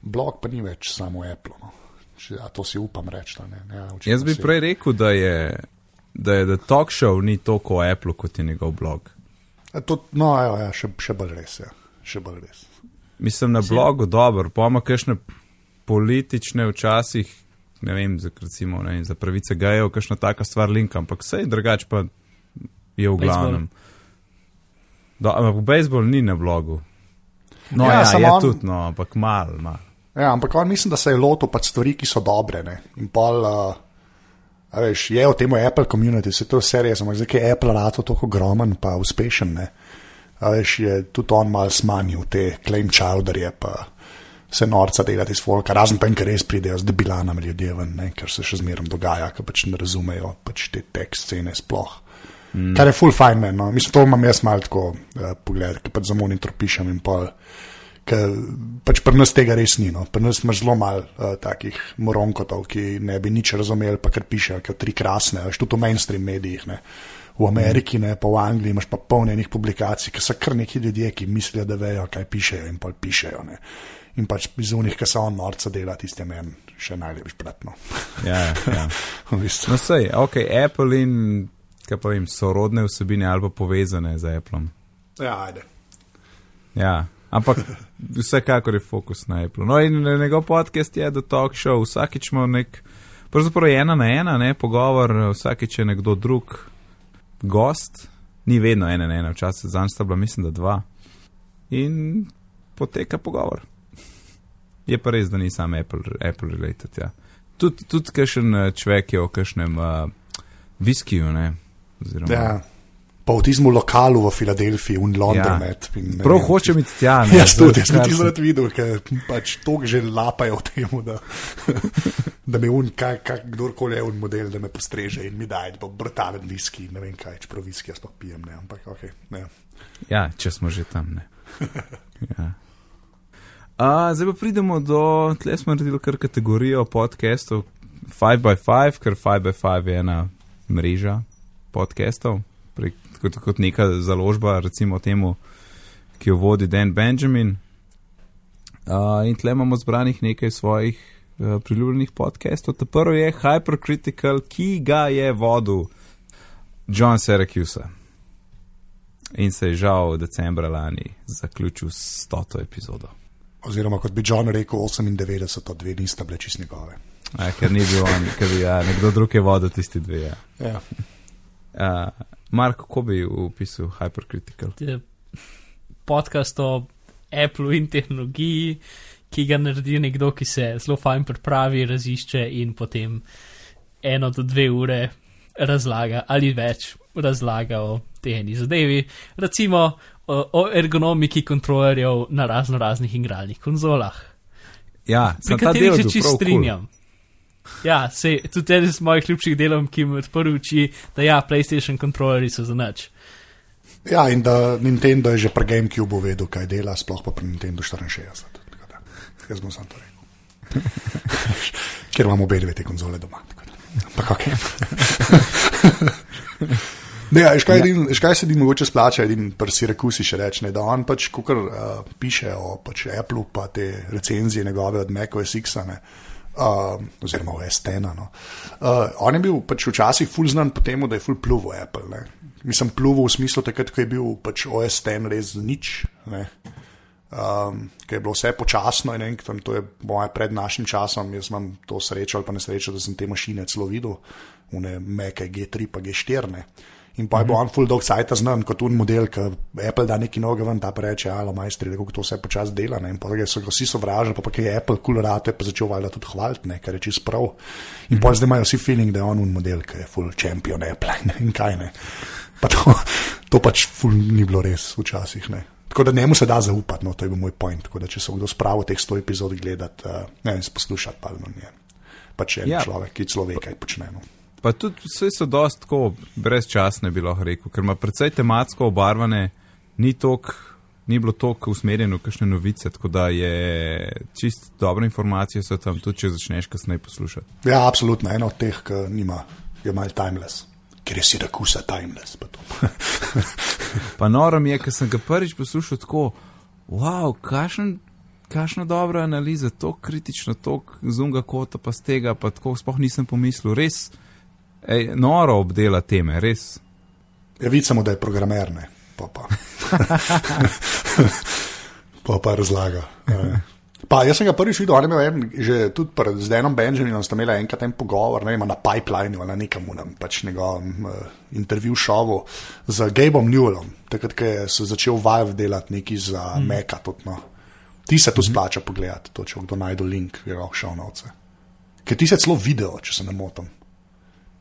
blog pa ni več samo Apple. No. Še, a to si upam reči. da Ne, ne, ja, Jaz bi si- prej rekel, da je, da je The Talk Show ni toliko o Apple kot je njegov blog. A To, no, ja, ja, še, še bolj res. Ja. Še bolj res. mislim na blogu dobro, pa ima kakšne politične včasih, ne vem, za, recimo, ne vem, za pravice gejev, kakšna taka stvar link, ampak vse drugače pa je v glavnem. Do, ampak bejzbol ni na blogu. No, Ja, ja, ja je on- tudi, no, ampak mal, mal. Ja, ampak on mislim, da se je lotil pač stvari, ki so dobre. Ne? In pol, uh, veš, je v tem Apple community, se to vse res, ampak zdaj je Apple rato tako ogromen pa uspešen. Ne? A veš, je tudi on mal smanjil te claim chowderje, pa se norca delati iz folka, razen pa enkrat res pridejo z debilanami ljudje ven, ne? ker se še zmeraj dogaja, ker pač ne razumejo pač te tekst scene sploh. Mm. Kar je full fine, man, no. mislim, to imam jaz malo tako uh, pogled, ki pač za monitor pišem in pol. Ker pač pri nas tega res ni. No. Pri nas imaš zelo malo uh, takih moronkotov, ki ne bi nič razumeli, pa kar pišejo, kot tri krasne, veš, tudi v mainstream medijih. Ne. V Ameriki, ne, pa v Angliji imaš pa polne enih publikacij, ki so kar neki ljudje, ki mislijo, da vejo, kaj pišejo in pol pišejo. Ne. In pač iz unih, ki so on norca dela, tiste meni še najlepši pratno. Ja, ja. v bistvu. No, sej, ok, Apple in, kaj pa vem, sorodne vsebine ali pa povezane z Appleom. Ja, ajde. Ja, ampak vsekakor je fokus na Apple. No, in njegov podcast je The Talk Show, vsakič ima nek, pravzaprav je ena na ena, ne, pogovor, vsakič je nekdo drug gost, ni vedno ena na ena, včasih zanj sta bila, mislim, da dva. In poteka pogovor. Je pa res, da ni sam Apple, Apple related. Ja. Tudi tud kakšen eh, človek je o kakšnem uh, viskiju, ne. Oziroma, Ja. Pa v tistem lokalu v Filadelfiji, v Londonu. Ja. Prav hočem iti tja. ne, Jaz tudi, jaz sem kar ti se- zelo videl, ker pač to že lapajo v tem, da, da me un, kak, kak, kdorkoli je un model, da me postreže in mi daje, bo brutalen viski, ne vem kaj, čeprav viski jaz pa pijem, ne, ampak ok. Ne. Ja, če smo že tam. Ne. Ja. A, zdaj pa pridemo do, tle smo naredili kar kategorijo podcastov 5x5, ker 5x5 je ena mreža podcastov, kot, kot neka založba, recimo temu, ki jo vodi Dan Benjamin. A, in tle imamo zbranih nekaj svojih uh, priljubljenih podcastov. Ta prvi je Hypercritical, ki ga je vodil John Syracuse. In se je žal decembra lani zaključil s stoto epizodo. Oziroma, kot bi John rekel, 98 od dve nista bile čist njegove. A, ker ni bil on, ker bi ja, nekdo drug je vodil tisti dve. Ja. Ja. Uh, Mark, kako bi upisal Hypercritical? podcast o Apple in tehnologiji, ki ga naredi nekdo, ki se zelo fajn pripravi, razišče in potem eno do dve ure razlaga ali več razlaga o tej eni zadevi. Recimo o, o ergonomiki kontrolerjev na razno raznih igralnih konzolah. Ja, Pri katerih se čist strinjam. Ja, se, tudi eden iz mojih ljubših delov, ki mi odprl oči, da ja, PlayStation kontrolerji so za nič. ja, in da Nintendo je že pri GameCube vedel, kaj dela, sploh pa pri Nintendo 64. tako da, Jaz bom sam to rekel. Ker imamo obe dve te konzole doma. Ampak ok. Ne, ja, veš, kaj, edin, veš, kaj se ti mogoče splača, in pri Sirakusi še reče, ne, da on pač, ko uh, piše o pač Apple, pa te recenzije njegove od Mac-OS X-a, uh, oziroma OS X. No. Uh, on je bil pač včasih full znan po tem, da je full pluv v Apple. Ne. Mislim, pluv v smislu takrat, ko je bil pač OS X res nič. Ne. Um, ker je bilo vse počasno in enkrat, to je moje pred našim časom, jaz imam to srečo ali pa nesrečo, da sem te mašine celo videl, une meke G3 pa G4. Ne. In pa je bil on full dog sajta znam kot un model, ki Apple da neki noge ven, ta pa reče, alo majstri, kako to vse počas dela. Ne. In pa so ga vsi sovražili, pa pa je Apple kul cool rado, je pa začel valjda tudi hvaliti, ne, kar je čist prav. In pa zdaj imajo vsi feeling, da je on un model, ki je full champion Apple ne, in kaj ne. Pa to, to pač full ni bilo res včasih. Ne. Tako da njemu se da zaupati, no, to je bil moj point. Tako da če se kdo spravo teh 100 epizod gledati, uh, ne vem, poslušati, pa je pač en Ja. človek, ki celo ve, kaj počne. No. Pa tudi vse so dost tako brezčasne, bi lahko rekel, ker ima precej tematsko obarvane, ni, tok, ni bilo toliko usmerjeno v kakšne novice, tako da je čist dobre informacije so tam, tudi če začneš kasneje poslušati. Ja, absolutno, eno od teh, ki nima, je mal timeless, ker je Sirakusa timeless. pa to. Pa noro mi je, ker sem ga prvič poslušal tako, wow, kakšen. Kakšna dobra analiza, tako kritična, tako zunga kota, pa z tega, pa tako sploh nisem pomislil. Res, ej, noro obdela teme, res. Ja, vidimo, da je programer, ne. Pa, pa. pa pa razlaga. Ja. Pa, jaz sem ga prvič videl, ali imel en, že tudi pred Zdenom Benjaminom, sta imela enkrat en pogovor, ne vem, na pipelineu ali na nekem unem, pač njegovem uh, intervju šovu z Gabom Newellom, takrat, ko je se začel Valve delati neki za mm. Meka. Tudi, no. Ti se tu mm. splača pogledati, to, če kdo najde link, je lahko šel na oce. Ker ti se celo video, če se ne motim.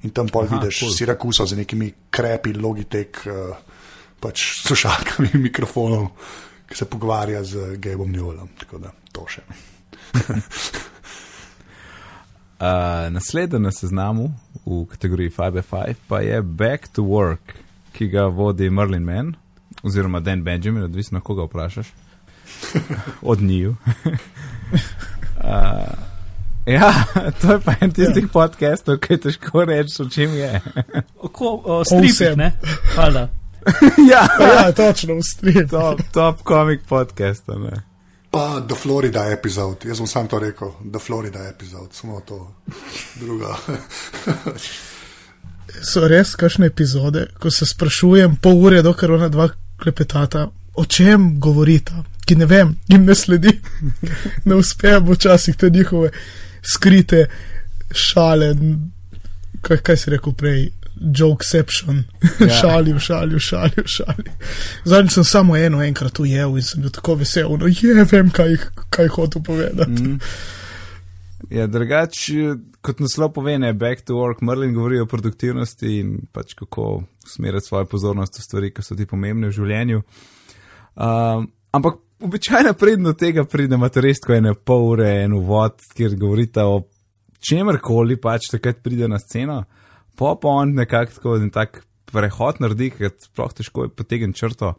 In tam pa vidiš cool. Sirakusa z nekimi krepi, logitek, uh, pač slušalkami, mikrofonov ki se pogovarja z Gabom Newellom. Tako da to še. uh, Naslednji na seznamu v kategoriji 5x5 pa je Back to Work, ki ga vodi Merlin Mann, oziroma Dan Benjamin, odvisno koga vprašaš. Od njiju. uh, ja, to je pa en tistih ja. podcastov, ki je težko reči, o čem je. Oko, o, stripih, ne? Hvala. ja, ja, točno, ustvarjam. Top, top comic podcast. Ne? Pa The Florida epizod, jaz sem sam to rekel, The Florida epizod, samo to, druga. so res kakšne epizode, ko se sprašujem, pol ure, dokler ona dva klepetata, o čem govorita, ki ne vem, jim ne sledi, ne uspejo včasih te njihove skrite šale, kaj, kaj si rekel prej jokeception, ja. šalil, šalil, šalil, šalil. Zadnjič sem samo eno enkrat ujel in sem bil tako vesel, no je, vem, kaj, kaj hočem povedati. Mm. Ja, drugač, kot naslov pove, je back to work, Merlin govori o produktivnosti in pač kako usmeriti svojo pozornost v stvari, ki so ti pomembne v življenju. Um, ampak običajno predno tega pride materialsko ene pol ure, en uvod, kjer govorite o čemerkoli, pač takrat pride na sceno po pa on nekako tako en tak prehod naredi, ker sploh težko je potegniti črto,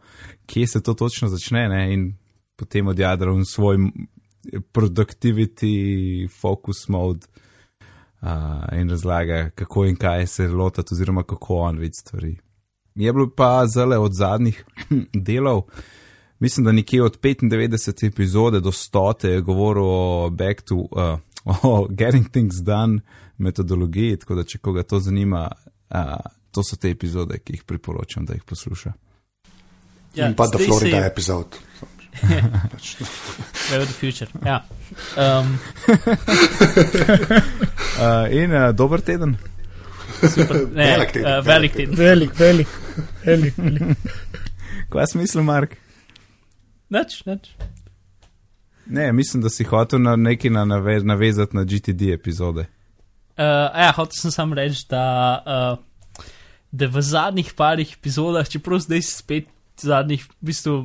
kje se to točno začne ne? in potem odjadra v svoj productivity focus mode uh, in razlaga, kako in kaj se lotati, oziroma kako on vidi stvari. Je bilo pa zelo od zadnjih delov. Mislim, da nekje od 95 epizode do 100 je govoril o back to, uh, o getting things done, metodologiji, tako da če koga to zanima, uh, to so te epizode, ki jih priporočam, da jih posluša. Ja, In pa da Florida se... epizod. Very the future. Ja. Um. uh, in uh, dober teden. Super, ne, velik teden. Uh, velik teden. Velik, velik. velik, velik. Kaj si mislil, Mark? Nič, nič. Ne, mislim, da si hotel na nekaj na nave, navezati na GTD epizode. Uh, ja, hotel sem samo reči, da, uh, da v zadnjih parih epizodah, čeprav zdaj spet zadnjih, v bistvu,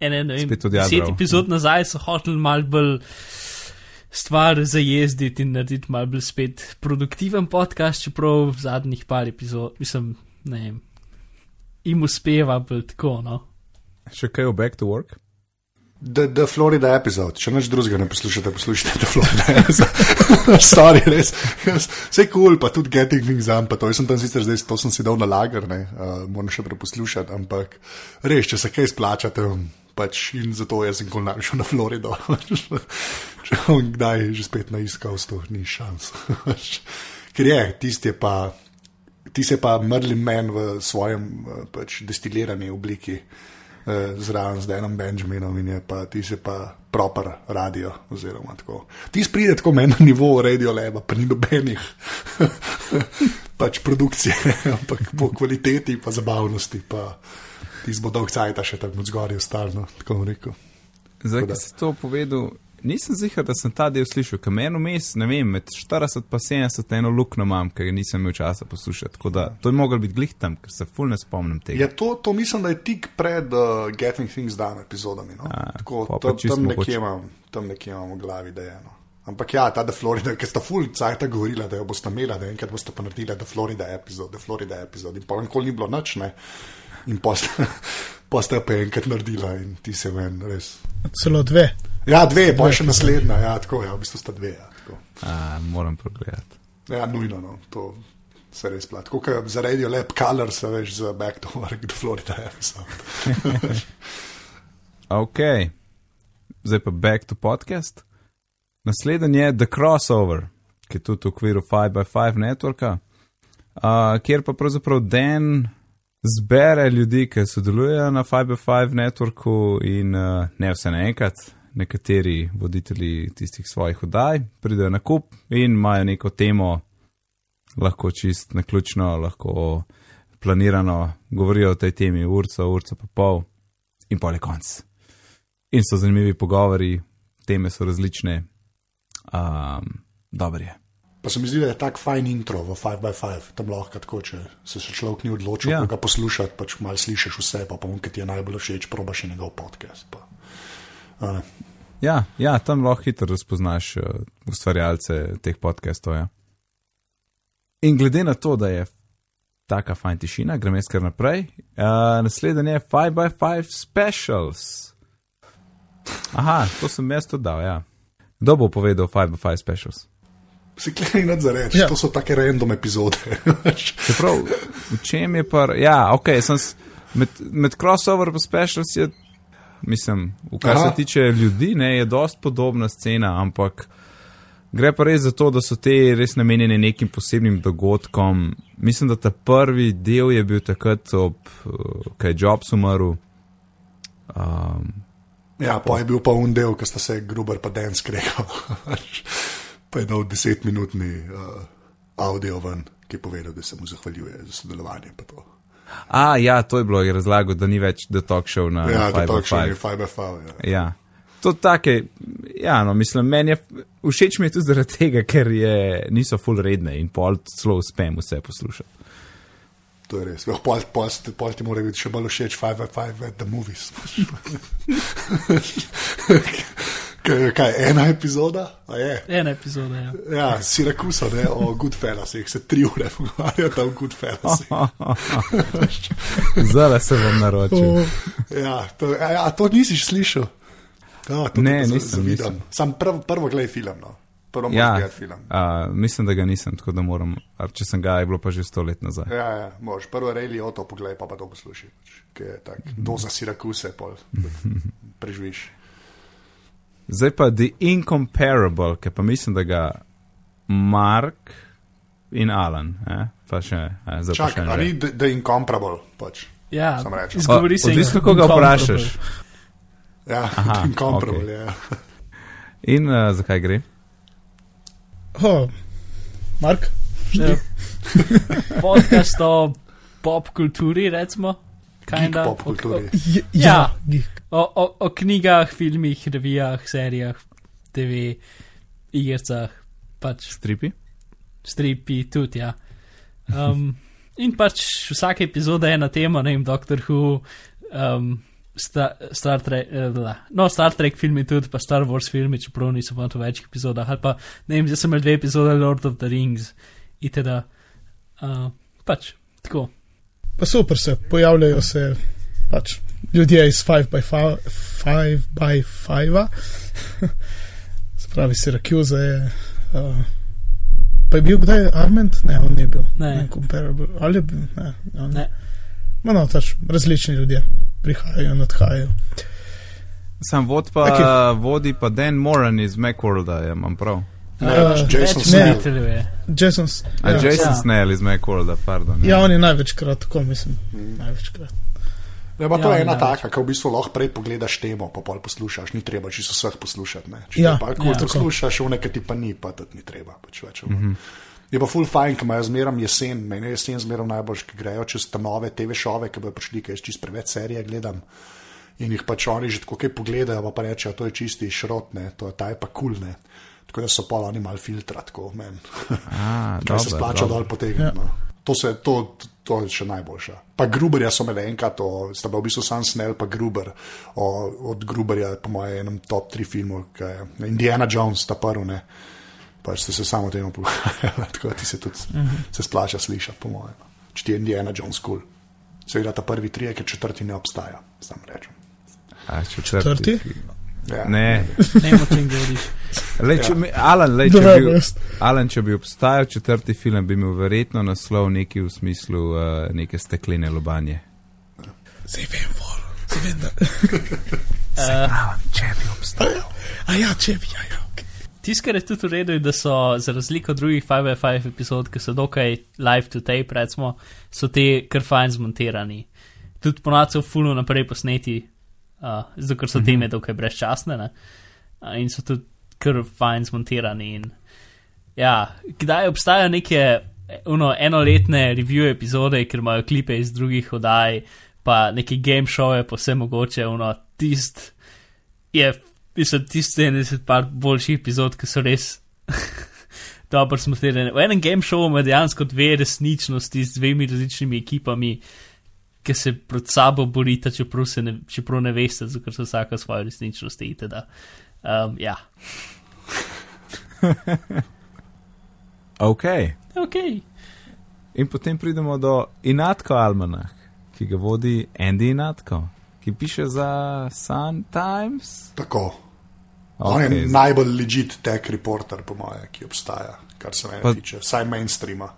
ene, ne vem, deset epizod hm. nazaj so hoteli mal bolj stvar zajezditi in narediti mal bolj spet produktiven podcast, čeprav v zadnjih par epizod, mislim, ne vem, jim uspeva bolj tako, no. Še kaj o Back to Work? The, the Florida epizod, če neč drugega ne poslušate, poslušajte The Florida epizod. Stari res. Vse kul, cool, pa tudi Getting Things Done, pa to. Sem tam sicer zdaj, to sem si dal na lager, ne, uh, moram še preposlušati, ampak res, če se kaj splačate, pač in zato jaz sem kol našel na Florido. če bom kdaj že spet naiskal, to ni šans. Ker je, tisti je pa, ti se pa mrli men v svojem pač destilirani obliki eh, zraven z Denom Benjaminom in je pa ti se pa proper radio. Ti spride tako meni na nivo radio leba, pa ni nobenih pač produkcije, ampak po kvaliteti pa zabavnosti. Pa ti zbo dolg cajt, še tako zgoraj ostalno, tako rekel. Zdaj, ki si to povedal, nisem zihar, da sem ta del slišal, ker meni vmes, ne vem, med 40 in 70 eno lukno imam, ker nisem imel časa poslušati. Tako da to je mogel biti glih tam, ker se ful ne spomnim tega. Ja, to, to mislim, da je tik pred uh, Getting Things Done epizodami. No? A, tako, to, tam, nekje imam, tam nekje imam v glavi, da je eno. Ampak ja, ta The Florida, ker sta full cajt govorila, da jo boste imela, da enkrat boste pa naredila The Florida epizod, The Florida epizod. In pa nikoli ni bilo noč, ne. In pa ste pa enkrat naredila in ti se ven, res. Celo dve. Ja, dve, pa še naslednja. Ja, tako, ja, v bistvu sta dve. Ja, A, moram pogledati. Ja, nujno, no, to se res plat. Tako, za radio lep color se veš za back to work, do Florida episode. ok, zdaj pa back to podcast. Naslednji je The Crossover, ki je tudi v okviru 5x5 networka, uh, kjer pa pravzaprav Dan zbere ljudi, ki sodelujejo na 5x5 networku in uh, ne vse naenkrat. Nekateri voditelji tistih svojih oddaj pridejo na kup in imajo neko temo, lahko čist na ključno, lahko planirano, govorijo o tej temi urca, urca pa pol in pol je konc. In so zanimivi pogovori, teme so različne, um, dobro je. Pa se mi zdi, da je tak fajn intro v 5x5, tam lahko tako, če se še človek ni odločil, Ja. ga poslušati, pač malo slišiš vse, pa on, ki ti je najbolj všeč, probaš njegov podcast. Pa. Ne. Ja, ja, tam lahko hitro razpoznaš uh, ustvarjalce teh podcastov. Ja. In glede na to, da je taka fajn tišina, grem jaz kar naprej. Uh, naslednji je 5x5 specials. Aha, to sem jaz tudi dal, ja. Kdo bo povedal 5x5 specials? Si klej nad za reči, Ja. ja. to so take random epizode. Čeprav, v čem je pa, ja, ok, sem s, med, med crossover pa specials je, mislim, v kar Aha. Aha. se tiče ljudi, ne, je dost podobna scena, ampak gre pa res za to, da so te res namenjene nekim posebnim dogodkom. Mislim, da ta prvi del je bil takrat, ob, eh, kaj je Jobs umrl. Um, ja, pa je bil pa un del, ki sta se Gruber pa Dan skregal. pa je dal desetminutni uh, audio ven, ki je povedal, da se mu zahvaljuje za sodelovanje. a, ja, to je bilo je razlago, da ni več The Talk Show na Ja, to 5x5. je 5x5. Ja. Ja. To take, ja, no, mislim, meni je všeč mi je tudi zaradi tega, ker je, niso full redne in pol celo uspem vse poslušati. To je res. Ja, Pol, pol, pol, ti mora biti še bolj všeč 5x5 at the movies. kaj, ena epizoda? A. Ena epizoda. Ja. Ja, Sirakusa, ne, o Goodfellasih, se tri ure pogovarjata o Goodfellasih. Zdaj se bom naročil. O, Ja, to, a, ja, to nisi slišal? Ja, to Ne, nisem, zavidam. nisem. Sam prv, prvo gledaj film. No. Prvo Ja, film. uh, mislim, da ga nisem, tako da moram, a če sem ga, je bilo pa že sto let nazaj. Ja, ja, moraš prvo Ray Liotta pogledaj, pa pa to poslušaj. Tak, doza Sirakuse, pol preživiš. Zdaj pa The Incomparable, ki pa mislim, da ga Mark in Alan, eh? pa še, eh, zdaj pa še Čakaj, ne. a ni The, the Incomparable, pač. Ja, Sam rečem. izgovori se. Odvisno, koga vprašaš. Ja, Aha, The Incomparable, okej. ja. In uh, zakaj gre? oh, Mark, Ja. Podcast o pop kulturi, recimo. Kinda. pop kulturi. J- Ja. ja, geek. O, o, o knjigah, filmih, revijah, serijah, TV, igrah, pač Stripi? stripi, tudi. Ja. Um, in pač vsaka epizoda je ena tema, ne vem, Doctor Who, um, Star, Star Trek, eh, no, Star Trek filmi tudi, pa Star Wars filmi, čeprav niso pa v večjih epizodah, ali pa ne vem, zdaj sem imel dve epizode Lord of the Rings, itd. Uh, pač, tako. Pa super se pojavljajo se pač ljudje iz 5x5, spravi Syracuse je. Uh, pa je bil kdaj Arment? Ne, on ni bil. Ne. Comparable. Ali je bil? Ne. on- Ne. Ma no, tač različni ljudje prihajajo in odhajajo. Sam vod pa, Okej. vodi pa Dan Moran iz Macworlda, ja, imam prav. Ne, Uh, Jason Snell. Jason, ja, Jason Ja. Snell iz Macworlda, pardon. ja, on je največkrat, tako mislim. Največkrat. Ja, pa to Ja, je ena ja. taka, ki v bistvu lahko prej pogledaš temo, pa pol poslušaš, ni treba čisto vseh poslušati. Ne? Če Ja, ja, pa kul ja. ja, poslušaš, v nekaj ti pa ni, pa tudi ni treba. Pač več, mm -hmm. Je pa full fajn, ki imajo zmeram jesen, meni je jesen zmeram najboljš, ki grejo čez te nove TV šove, ki bodo prišli, ker jaz čist preveč serije gledam. In jih pač oni že tako kaj pogledajo, pa, pa rečejo, to je čisti šrot, ne, to je ta je pa kul, ne. Tako da so pa oni mal filtra, tako meni. A, Kaj se splača dol potegniti. Ja. To, se, to, to je še najboljša. Pa Gruberja so imeli enkrat, o- sta bila v bistvu sam Snell, pa Gruber. O, od Gruberja, po mojem, enem top 3 filmov, ki je Indiana Jones, ta prvi, ne. Pač ste se samo o tem pogovarjali, tako da ti se tudi uh -huh. se splača slišati, po mojem. Če ti je Indiana Jones kul. Cool. Seveda ta prvi tri, ker četrti ne obstaja, sam rečem. A, Četrti? Ja. Ne, Ne o čem govoriš. lej, če mi, Alan, lej, če bi. Alan, če bi obstajal četrti film, bi imel verjetno naslov neki v smislu uh, neke steklene lobanje. Zdaj vem, vol, zdaj vem, da. Uh, Če bi obstajal. A ja, če bi, ja, ja. Okay. Tisto, kar je tudi v redu, je, da so za razliko od drugih 5x5 epizod, ki so dokaj live to tape, recimo, so te kar fajn zmontirani. Tudi ponad so fulno naprej posneti, uh, zato ker so mm -hmm. teme dokaj brezčasne ne? uh, in so tudi kar fajn zmontirani. In, ja, kdaj obstajajo neke uno, enoletne review epizode, ker imajo klipe iz drugih oddaj, pa neki game show, pa vse mogoče, uno, tist je mislim, tiste 70 par boljših epizod, ki so res dobro smotrene. V enem game showu ima dejansko dve resničnosti z dvemi različnimi ekipami, ki se pred sabo borita, čeprav, ne, čeprav ne veste, ker so vsaka svoje resničnosti. Um, ja. ok. Ok. In potem pridemo do Inatko Almanah, ki ga vodi Andy Inatko ki piše za Sun Times. Tako. Okay. On je najbolj legit tech reporter, po mojem, ki obstaja, kar se meni tiče, vsaj mainstreama.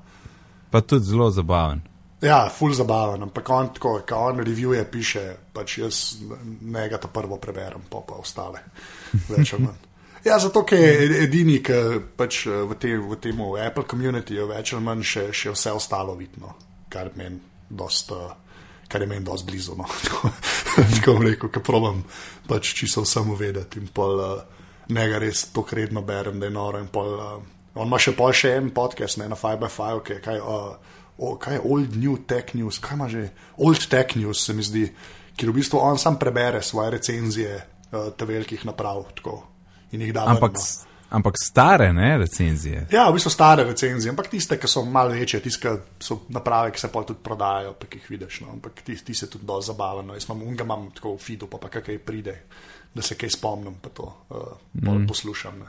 Pa tudi zelo zabaven. Ja, full zabaven, ampak on tako, ko on revije piše, pač jaz njega ta prvo preberem, pa pa ostale. Več ali manj. Ja, zato je edini, ki pač v, te, v tem Apple community je več ali manj še, še vse ostalo vidno, kar meni dosta. Uh, kar je meni dosti blizu. No. Tako rekel, ki provam pač čisto samo vedeti in pol uh, ne ga res tako redno berem, da je noro. Pol, uh, on ima še pol še en podcast, ne na 5x5, okay, kaj, uh, oh, kaj je Old New Tech News, kaj ima že Old Tech News, se mi zdi, kjer v bistvu on sam prebere svoje recenzije uh, te velikih naprav tako, in jih da. Ampak, Ampak stare ne, recenzije. Ja, v bistvu stare recenzije, ampak tiste, ki so malo večje, tiste, ki so naprave, ki se pa tudi prodajajo, pa jih vidiš. No. Ampak ti, ti se tudi dosti zabavno. Jaz imam unga, imam tako v feedu, pa, pa kaj pride, da se kaj spomnim, pa to uh, mm. poslušam. Ne.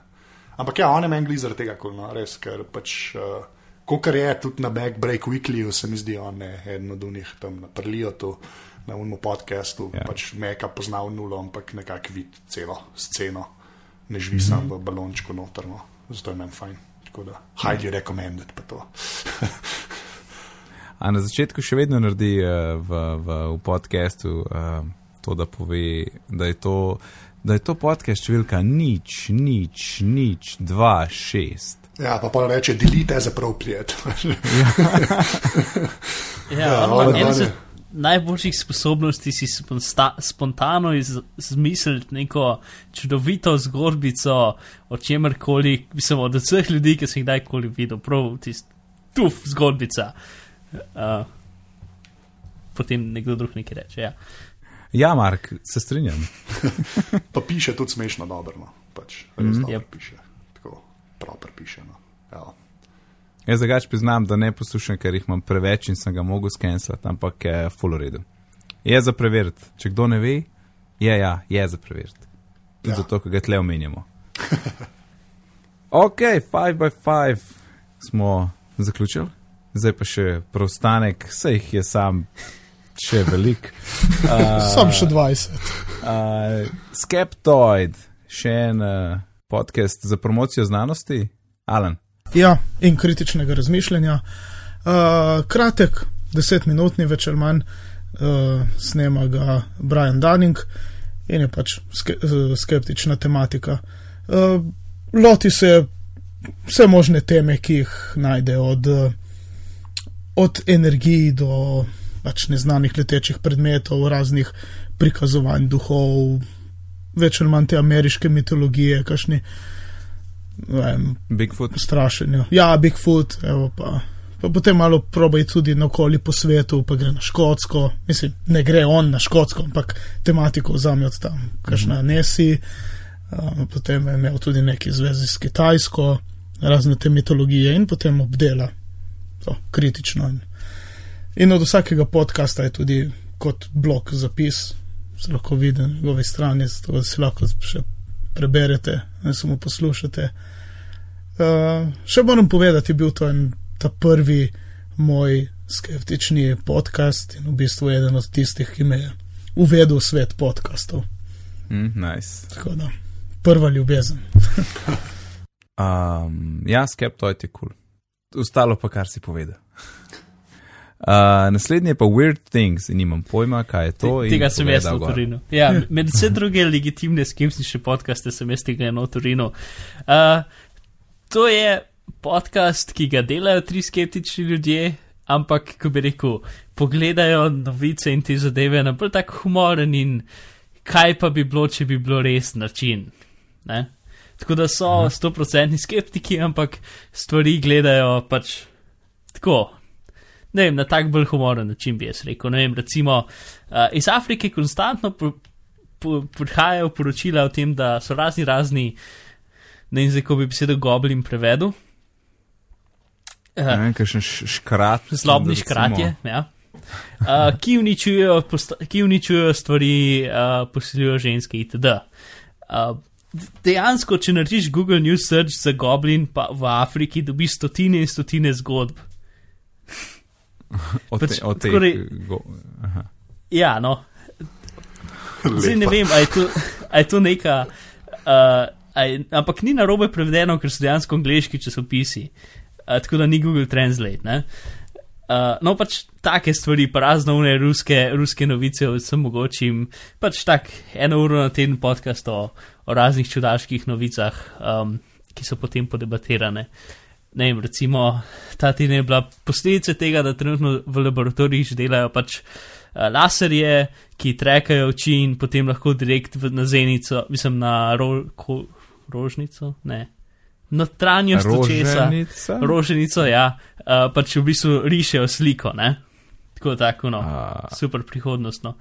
Ampak ja, on je meni zaradi tega, cool, no, res, ker pač. Uh, Ko kar je tudi na Backbreak Weekly, se mi zdi, on je eden od njih tam na Prliotu, na unmu podkastu, ja. pač meka poznal nulo, ampak nekako vidi celo sceno ne živi mm -hmm. sam v balončku notrno, zato je meni fajn. Tako da, highly recommended pa to. A na začetku še vedno naredi uh, v, v, v podkastu uh, to, da pove, da je to, da je to podcast številka nič, nič, nič, dva, šest. Ja, pa pa reče, delite za prav prijet. ja, ja, on, on, on, najboljših sposobnosti si sponsta, spontano izmisliti neko čudovito zgodbico o čemkoli, mislim, od vseh ljudi, ki sem jih kdajkoli videl, prav tisti tuf zgodbica. Uh, potem nekdo drug nekaj reče. Ja, ja Mark, se strinjam. pa piše tudi smešno dobro, no. pač res mm -hmm. dobro yep. piše, prav piše. No. Ja. Jaz zagač priznam, da ne poslušam, ker jih imam preveč in sem ga mogel skenslati, ampak je full redu. Je za preveriti. Če kdo ne ve, je ja, je za preveriti. Tudi ja. zato, ker ga tle omenjamo. ok, 5x5 smo zaključili, zdaj pa še preostanek, vse jih je sam. Še velik. Uh, Sam še 20. Uh, Skeptoid, še en uh, podcast za promocijo znanosti, Alan. Ja, in kritičnega razmišljanja. Uh, kratek, desetminutni, več ali manj, uh, snema ga Brian Dunning in je pač ske, uh, skeptična tematika. Uh, loti se vse možne teme, ki jih najde, od, od energiji do pač neznanih letečih predmetov, raznih prikazovanj duhov, več ali manj te ameriške mitologije, kakšni. Vem, Bigfoot. Strašenje. Ja, Bigfoot, evo pa. Pa potem malo probaj tudi na okoli po svetu, pa gre na Škotsko. Mislim, ne gre on na Škotsko, ampak tematiko vzame od tam, kakšna mm -hmm. nesi. Uh, potem je imel tudi neki zvezi s Kitajsko, razne te mitologije in potem obdela to kritično. In, in od vsakega podcasta je tudi kot blok zapis, se lahko vidi na njegovi strani, zato da si lahko še preberete, ne samo poslušate. Uh, še moram povedati, je bil to en ta prvi moj skeptični podcast in v bistvu eden od tistih, ki me je uvedel v svet podkastov. Mm, nice. Tako da, prva ljubezen. um, ja, skeptoid je kul. Cool. Ostalo pa, kar si povedal. Uh, naslednji je pa Weird Things in nimam pojma, kaj je to. Te, tega sem jaz v. Torinu. Ja, med vse druge legitimne skeptične podcaste sem jaz tega eno v Torinu. Uh, to je podcast, ki ga delajo tri skeptični ljudje, ampak, ko bi rekel, pogledajo novice in te zadeve na bolj tak humoren in kaj pa bi bilo, če bi bilo res način. Ne? Tako da so stoprocentni skeptiki, ampak stvari gledajo pač tako. Ne vem, na tak bolj humoren način bi jaz rekel. Ne vem, recimo uh, iz Afrike konstantno po, po, prihajajo poročila o tem, da so razni razni, ne vem, zdaj, ko bi besedo goblin prevedel. Ne Uh, vem, kakšen š- škrat. Zlobni škratje, ja. Uh, ki, uničujejo, ki uničujejo stvari, uh, posiljujejo ženske itd. Uh, dejansko, če narediš Google News Search za goblin, pa v Afriki dobiš stotine in stotine zgodb. O pač te- o teh, skoraj- go- aha. Ja, no, Zdaj ne vem, ali je to, je to neka. Uh, a je, ampak ni na robe prevedeno, ker so dejansko angliški časopisi, uh, tako da ni Google Translate. Ne? Uh, no, pač take stvari, pa razno une ruske, ruske novice vsem mogočim, pač tak eno uro na teden podcast o, o raznih čudaških novicah, um, ki so potem podebatirane. Ne vem, recimo ta teden je bila posledica tega, da trenutno v laboratorijih že delajo pač uh, laserje, ki trekajo oči in potem lahko direkt v, na zenico, mislim na ro, ko, rožnico, ne, notranjost očesa. Roženico, ja, uh, pač v bistvu rišejo sliko, ne? Tako tako, no, A. super prihodnostno.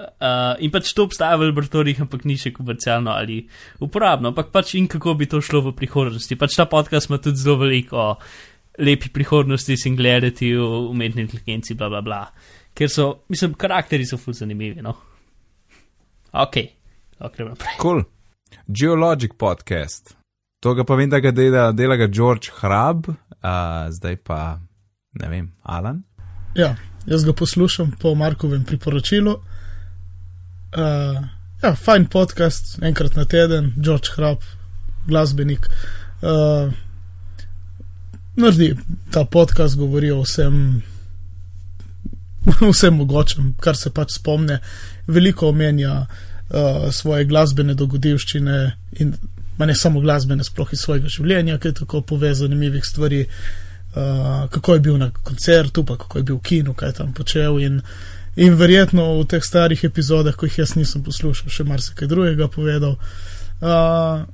Uh, in pač to obstaja v laboratorijih, ampak ni še komercialno ali uporabno, ampak pač in kako bi to šlo v prihodnosti. Pač ta podcast ima tudi zelo veliko o lepi prihodnosti, singularity, umetni inteligenci, bla bla bla. Ker so, mislim, karakteri so ful zanimivi, no. Ok, ok, gremo naprej. Cool. Geologic podcast. To ga pa vem, da ga dela, dela ga George Hrab, uh, zdaj pa ne vem, Alan. Ja, jaz ga poslušam po Markovem priporočilu. Uh, ja, fajn podcast, enkrat na teden, George Hrab, glasbenik. Uh, naredi ta podcast, govori o vsem, vsem mogočem, kar se pač spomne. Veliko omenja uh, svoje glasbene dogodivščine in ne samo glasbene, sploh iz svojega življenja, ki je tako pove zanimivih stvari. Uh, kako je bil na koncertu, pa kako je bil v kinu, kaj je tam počel. In, in verjetno v teh starih epizodah, ko jih jaz nisem poslušal, še marsikaj drugega povedal. Uh,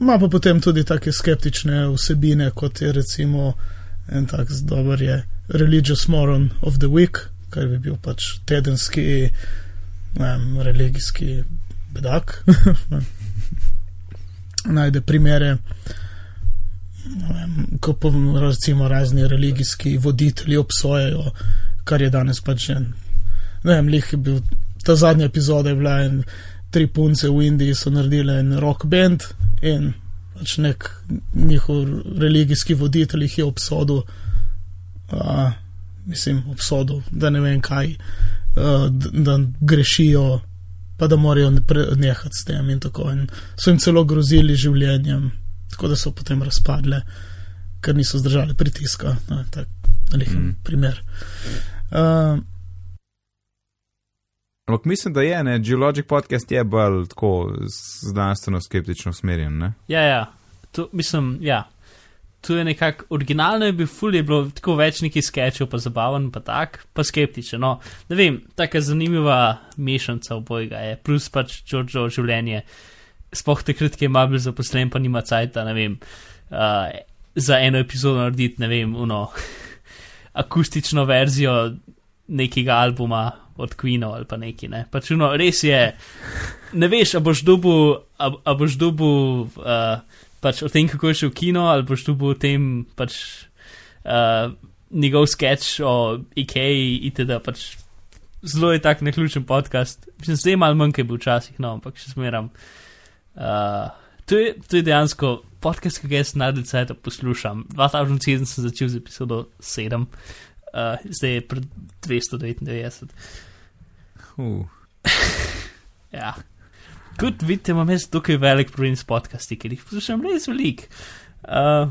Ma pa potem tudi take skeptične vsebine, kot je recimo en tak dober je Religious Moron of the Week, kar bi bil pač tedenski, vem, religijski bedak. Najde primere vem, ko pa recimo razni religijski voditelji obsojajo, kar je danes pač že. Ne vem, lih je bil, ta zadnja epizoda je bila in tri punce v Indiji so naredile en rock band in pač nek njihov religijski voditelj jih je obsodil, uh, mislim, obsodil, da ne vem kaj, uh, da grešijo, pa da morajo nehati s tem in tako. In so jim celo grozili življenjem tako da so potem razpadle, ker niso zdržali pritiska. No, tak, mm. primer. Uh, Ampak mislim, da je, ne, Geologic podcast je bolj tako znanstveno skeptično usmerjen, ne? Ja, ja, to mislim, ja. Tu je nekako originalno, je bil ful, je bilo tako več nekih sketchov, pa zabaven, pa tak, pa skeptičen. No, ne vem, taka zanimiva mešanca obojega je, plus pač Georgeovo življenje, spoh takrat, ki je malo bil zaposlen, pa nima cajta, ne vem, uh, za eno epizodo narediti, ne vem, uno akustično verzijo nekega albuma od Queenov ali pa neki, ne. Pač uno, res je, ne veš, a boš dubu, a, a boš dubu. Uh, pač o tem, kako je šel v kino, ali boš bil o tem, pač uh, njegov sketch o IKEA, itd. Pač zelo je tak neključen podcast. Mislim, zdaj malo manj, kot je bil včasih, no, ampak še smeram. Uh, to, je, to je dejansko podcast, ki ga jaz naredil, da poslušam. 2007 sem začel z epizodo 7, uh, zdaj je pred 299. Uh. ja. Kot vidite, imam jaz tukaj velik problem s podcasti, ker jih poslušam res velik. Uh,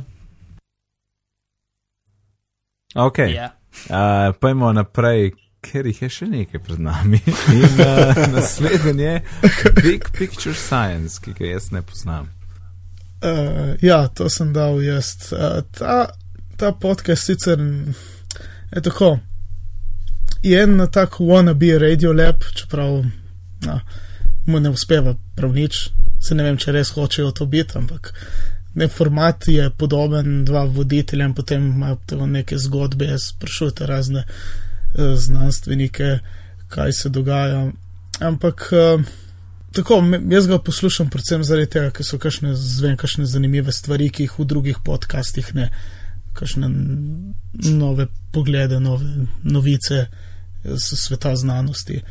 Ok, Ja. uh, pojmo naprej, ker jih je še nekaj pred nami. In uh, naslednji je Big Picture Science, ki ga jaz ne poznam. Uh, ja, to sem dal jaz. Uh, ta, ta podcast sicer je tako. Je en tak wannabe radio lab, čeprav no, mu ne uspeva prav nič. Se ne vem, če res hočejo to biti, ampak ne, format je podoben, dva voditelja in potem imajo neke zgodbe, sprašujete razne uh, znanstvenike, kaj se dogaja. Ampak uh, tako, jaz ga poslušam predvsem zaradi tega, ker so kakšne, zvem, kakšne zanimive stvari, ki jih v drugih podcastih ne, kakšne n- nove poglede, nove novice z sveta znanosti.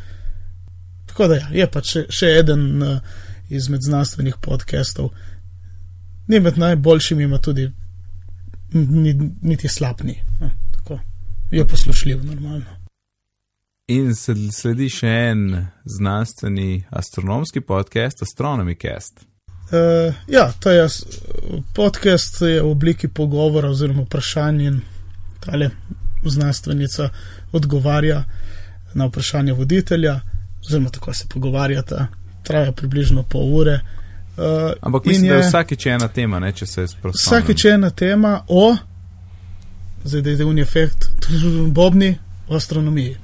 Tako da ja, je pač še, še eden uh, izmed znanstvenih podcastov. Ni med najboljšimi, ima tudi ni, niti slabni. No. Je poslušljiv, normalno. In sledi še en znanstveni astronomski podcast, Astronomy Cast. Uh, ja, to je podcast je v obliki pogovora oziroma vprašanj in tale znanstvenica odgovarja na vprašanje voditelja, oziroma tako se pogovarjata, traja približno pol ure. Uh, Ampak mislim, da je vsakič ena tema, ne, če se. Vsakič je ena tema o, zdaj da je un efekt, bobni o astronomiji.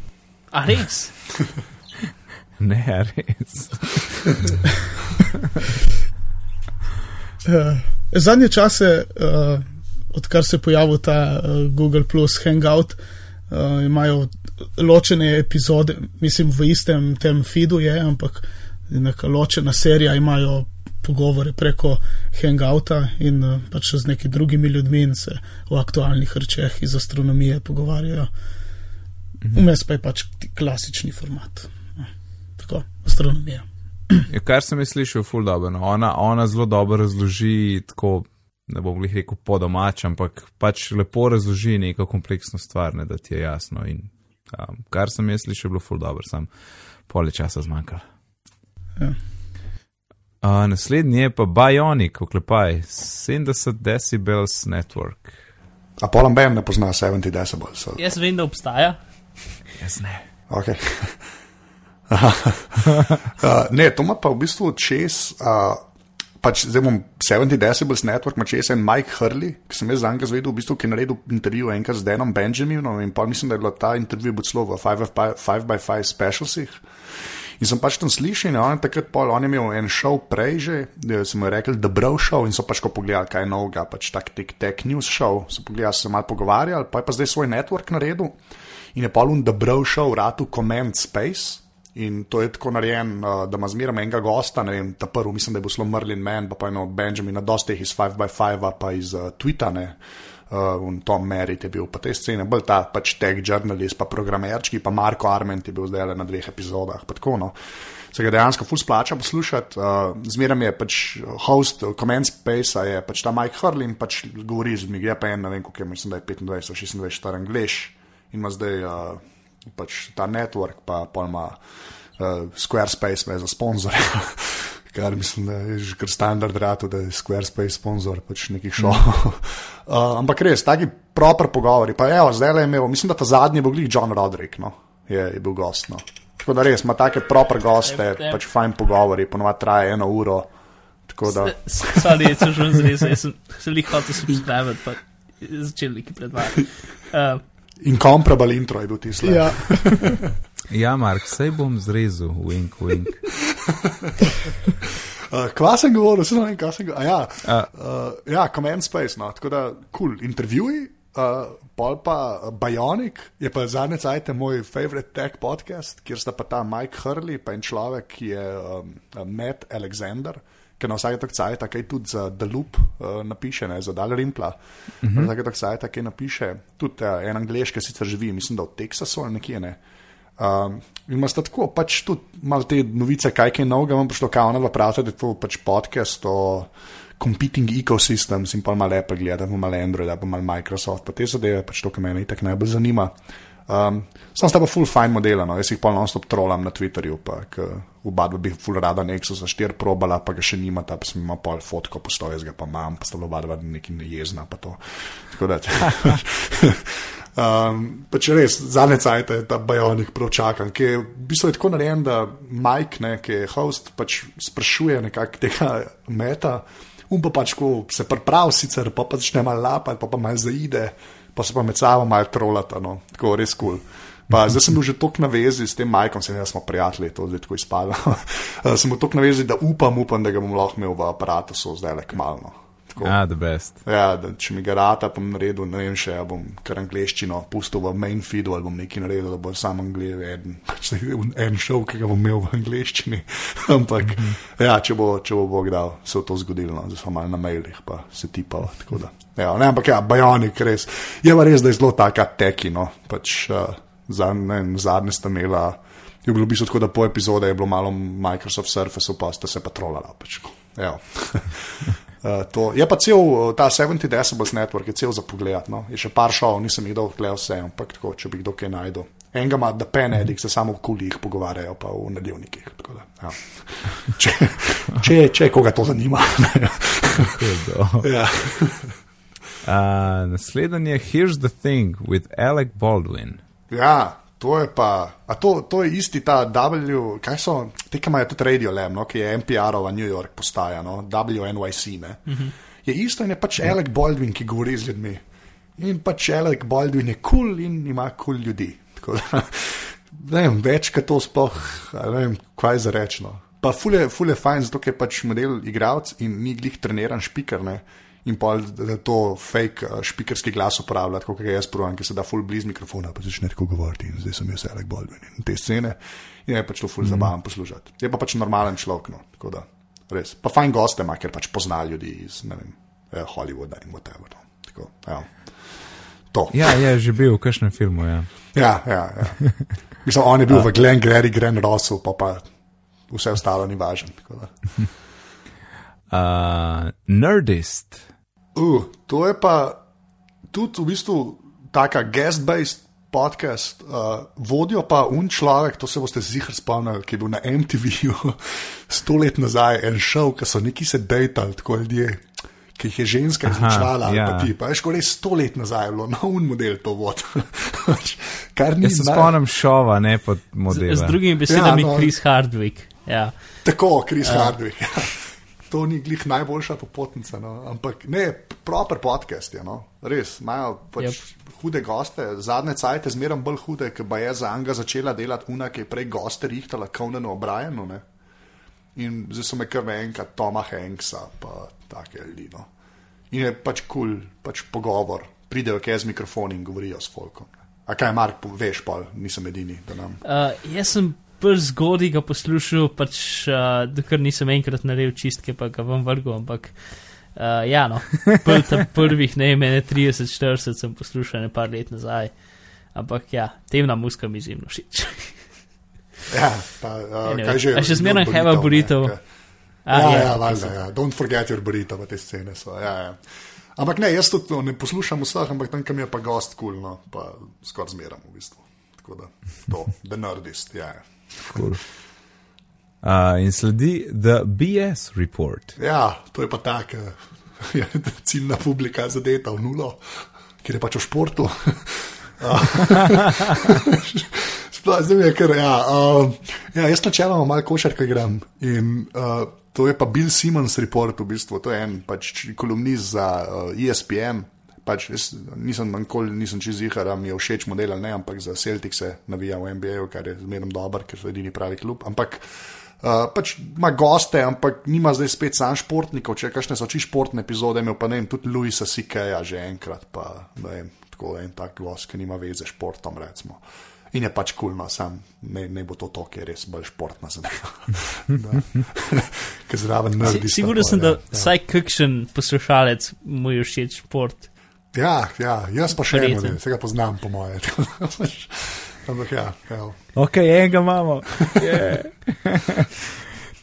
A res? Ne, res. Uh, zadnje čase, uh, odkar se je pojavil ta uh, Google Plus Hangout, uh, imajo ločene epizode, mislim, v istem tem feedu je, ampak neka ločena serija imajo pogovore preko Hangouta in uh, pač z nekimi drugimi ljudmi in se o aktualnih rečeh iz astronomije pogovarjajo. Vmes pa je pač klasični format. No, tako, astronomija. Ja, kar sem jaz slišal, je full dobro. No. Ona, ona zelo dobro razloži, tako ne bom glih rekel po domač, ampak pač lepo razloži neko kompleksno stvar, ne, da ti je jasno. In, um, kar sem jaz slišal, je bilo full dobro, sam pol je časa zmanjkalo. Ja. Uh, naslednji je pa Bionic, oklepaj 70 decibels network. A Polan Ben ne pozna 70 decibels. so- Jaz vem, da obstaja. Jaz ne. Okay. uh, ne, to ima pa v bistvu čez. Uh, pač zdaj bom 70 decibels network, ima čez en Mike Hurley, ki sem jaz za njega zvedel, v bistvu, ki je naredil intervju enkrat z Denom Benjaminom in pa mislim, da je bilo ta intervju celo v 5x5 specialsih. In sem pač tam slišal, in on je takrat pol, on je imel en šov prej že, da so mu rekli, da bro šov in so pač ko pogledali, kaj je novega, pač tak tek tek news šov, so pogledali, se malo pogovarjali, pa je pa zdaj svoj network naredil in je pol un da bro šov ratu Command Space. In to je tako narejen, uh, da ima zmeraj enega gosta, ne vem, ta prvi, mislim, da je bil slo Merlin Man, pa pa eno od Benjamina, dosti jih iz 5x5, pa iz uh, ne, uh, in Tom Merritt je bil pa te scene, bolj ta pač tech journalist, pa programerčki, pa Marko Arment je bil zdaj le na dveh epizodah, tako no. Se ga dejansko ful splača poslušati, uh, zmeraj je pač host uh, Command Space, je pač ta Mike Hurley in pač govori z njim, je pa en, ne vem, koliko je, mislim, da je 25, 26, star angliš in ima zdaj. Uh, pač ta network, pa ima uh, Squarespace me za sponzorja. Kar mislim, da je že kar standard rado, da je Squarespace sponzor pač nekih šov. Mm. Uh, ampak res, taki proper pogovori. Pa evo, zdaj le je imel, mislim, da ta zadnji bo glih John Roderick, no, je, je bil gost. No. Tako da res ima take proper goste, yep. pač fajn pogovori, ponovadi traja eno uro. Tako da, Sorry, jaz sem že zrezal, jaz sem se jih hotel subscribe, pa začel neki predvajati. Uh, incomparable intro je bil tisti. Ja, Ja, Mark, sej bom zrezal, wink, wink. Uh, kva sem govoril, ne vem, kaj sem govoril. Ja, A. uh, ja, Command Space, no, tako da kul, cool. intervjuji, uh, pol pa uh, Bionic je pa zadnje cajte moj favorite tech podcast, kjer sta pa ta Mike Hurley, pa en človek, ki je um, Matt Alexander. Ker na vsake tako cajt, kaj tudi za The Loop uh, napiše, ne, za Dal Rimpla. Uh -huh. Na vsake tako cajt, kaj napiše, tudi uh, en angliš, ki sicer živi, mislim, da v Teksasu ali nekje ne. Um, in imaš tako, pač tudi malo te novice, kaj je novega, vam prišlo, kaj ona pravi, da je to pač podcast o competing ecosystems in pa malo gledati, pa malo Android, pa malo Microsoft, pa te zadeve, pač to, kar me itak najbolj zanima. Um, sam sta pa full fine modela, no. jaz jih pa non-stop trolam na Twitterju, pa v Badu bi full rada Nexus za štir probala, pa ga še nimata, pa sem imel pol fotko postoje, jaz ga pa imam, pa sta bila oba dva neki nejezna, pa to. Tako da, Um, pa če res, zadnje cajt je ta bajonik prav čakan, ki je v bistvu tako narejen, da Mike, ne, ki je host, pač sprašuje nekako tega meta, um pa pač ko se pripravi, sicer pa pa začne malo lapati, pa pa malo zaide, pa se pa med sabo malo trolata, no, tako res kul. Cool. Pa, zdaj sem bil že tako na vezi s tem Majkom, se ne smo prijatelji, to zdaj tako izpada. sem bil tako na vezi, da upam, upam, da ga bom lahko imel v aparatu, so zdaj le kmalno. Ja, the best. Ja, da, če mi ga rata, bom naredil, ne vem še, ja bom kar angliščino pustil v main feedu ali bom nekaj naredil, da bo sam angliški eden. Pač en šov, ki ga bom imel v angliščini. Ampak, mm -hmm. ja, če bo, če bo Bog dal, se bo to zgodilo, no. zdaj smo malo na mailih, pa se tipalo. Ja, ne, ampak ja, bajonik res. Je pa res, da je zelo taka tekino. Pač, uh, zadnje, zadnje sta imela. Je bilo v bistvu tako, da po epizodi je bilo malo Microsoft Surface, pa sta se patrolala. Pač. Ja. Uh, je pa cel ta 70 decibels network, je cel za pogled. No? Je še par šov, nisem jih dolgo gledal vse, ampak tako, če bi kdo kaj najdel. Enega ima, da pen edik se samo v kulih pogovarjajo, pa v nedeljnikih. Da, ja. če, če, če koga to zanima. ja. uh, naslednji je Here's the Thing with Alec Baldwin. Ja, to je pa, a to, to je isti ta W, kaj so, te, ki imajo tudi radio lem, no, ki je NPR-ova New York postaja, no, WNYC, ne. Uh -huh. Je isto in je pač ja. Alec Baldwin, ki govori z ljudmi. In pač Alec Baldwin je kul cool in ima kul cool ljudi. Da, ne vem, več kot to sploh, ne vem, kaj za rečno. Pa fule, fule fajn, zato je pač model igralec in ni glih treniran špiker, ne in pa da to fake uh, špikerski glas uporablja, kot je jaz provam, ki se da full blizu mikrofona, pa začne tako govoriti in zdaj sem jaz Alek Baldwin in te scene. In je pač to full mm. zabaven poslušati. Je pa pač normalen človek, no, tako da res. Pa fajn goste ima, ker pač pozna ljudi iz, vem, eh, Hollywooda in whatever. No. Tako, ja. To. Ja, je že bil v kakšnem filmu. Ja, ja, ja. ja. Mislim, on je bil v Glen Gary, Gren Russell, pa pa vse ostalo ni važno. Uh, Nerdist. Uh, to je pa tudi v bistvu taka guest-based podcast, uh, vodijo pa un človek, to se boste zihar spomnili, ki je bil na MTV-ju sto let nazaj en šov, ki so neki se dejtali, tako ljudje. Ki jih je ženska izmišljala, ja. pa ti, pa je škoda, sto let nazaj, bilo na un model to vod. Kar ni se spomnim šova, ne pod modelom. Z, z drugimi besedami, ja, no, Chris Hardwick. Ja. Tako, Chris ja. Hardwick. To ni glih najboljša popotnica, no? ampak ne, proper podcast je, no? res, imajo pač yep. hude goste, zadnje cajte zmeraj bolj hude, ker pa je za Anga začela delati una, ki je prej goste rihtala, Conan O'Brien. No, In zdaj so me kar enkrat Toma Hanksa, pa take ljudi. No? In je pač kul, cool, pač pogovor, pridejo kje z mikrofoni in govorijo s folkom. A kaj, Mark, veš, pa nisem edini. Uh, jaz sem prvi zgodaj ga poslušal, pač, uh, dokler nisem enkrat naredil čistke, pa ga bom vrgel. Ampak, uh, ja, no, pr prvih ne imene 30-40 sem poslušal nekaj let nazaj. Ampak, ja, temna muska mi izjemno všeč. ja, pa, uh, anyway, kaj že? Še zmeraj heva burito. Ja, ja, ja, valjda, ja. Don't forget your burrito, te scene so. Ja, ja. Ampak ne, jaz to ne poslušam vseh, ampak tam, kam je pa gost kul, cool, no, pa skoraj zmeram v bistvu. Tako da, to, the nerdist, ja. ja. Cool. Uh, in sledi The BS Report. Ja, to je pa tako, uh, ciljna publika zadeta v nulo, ker je pač v športu. Sploh zdaj je kar. Ja, uh, ja, jaz načeloma malo košarka igram. In uh, to je pa Bill Simmons report, v bistvu. To je en pač kolumnist za uh, ESPN, pač nisem nikoli, nisem čez jih, da mi je všeč model ali ne, ampak za Celtic se navija v NBA, kar je zmerno dober, ker so edini pravi klub. Ampak uh, pač ima goste, ampak nima zdaj spet sam športnikov, če kakšne so oči športne epizode, imel pa ne vem, tudi Luisa Sikeja že enkrat, pa ne vem, tako en tak gost, ki nima veze s športom, recimo. In je pač kulno, sam ne, ne bo to to, ki je res bolj športna zadeva. Ker zraven ne vidiš. Sigurno sem, da ja. vsaj kakšen poslušalec mu je všeč šport. Ja, ja, jaz pa še ne, se ga poznam, po moje. Ampak ja, ja. Ok, enega imamo. Yeah.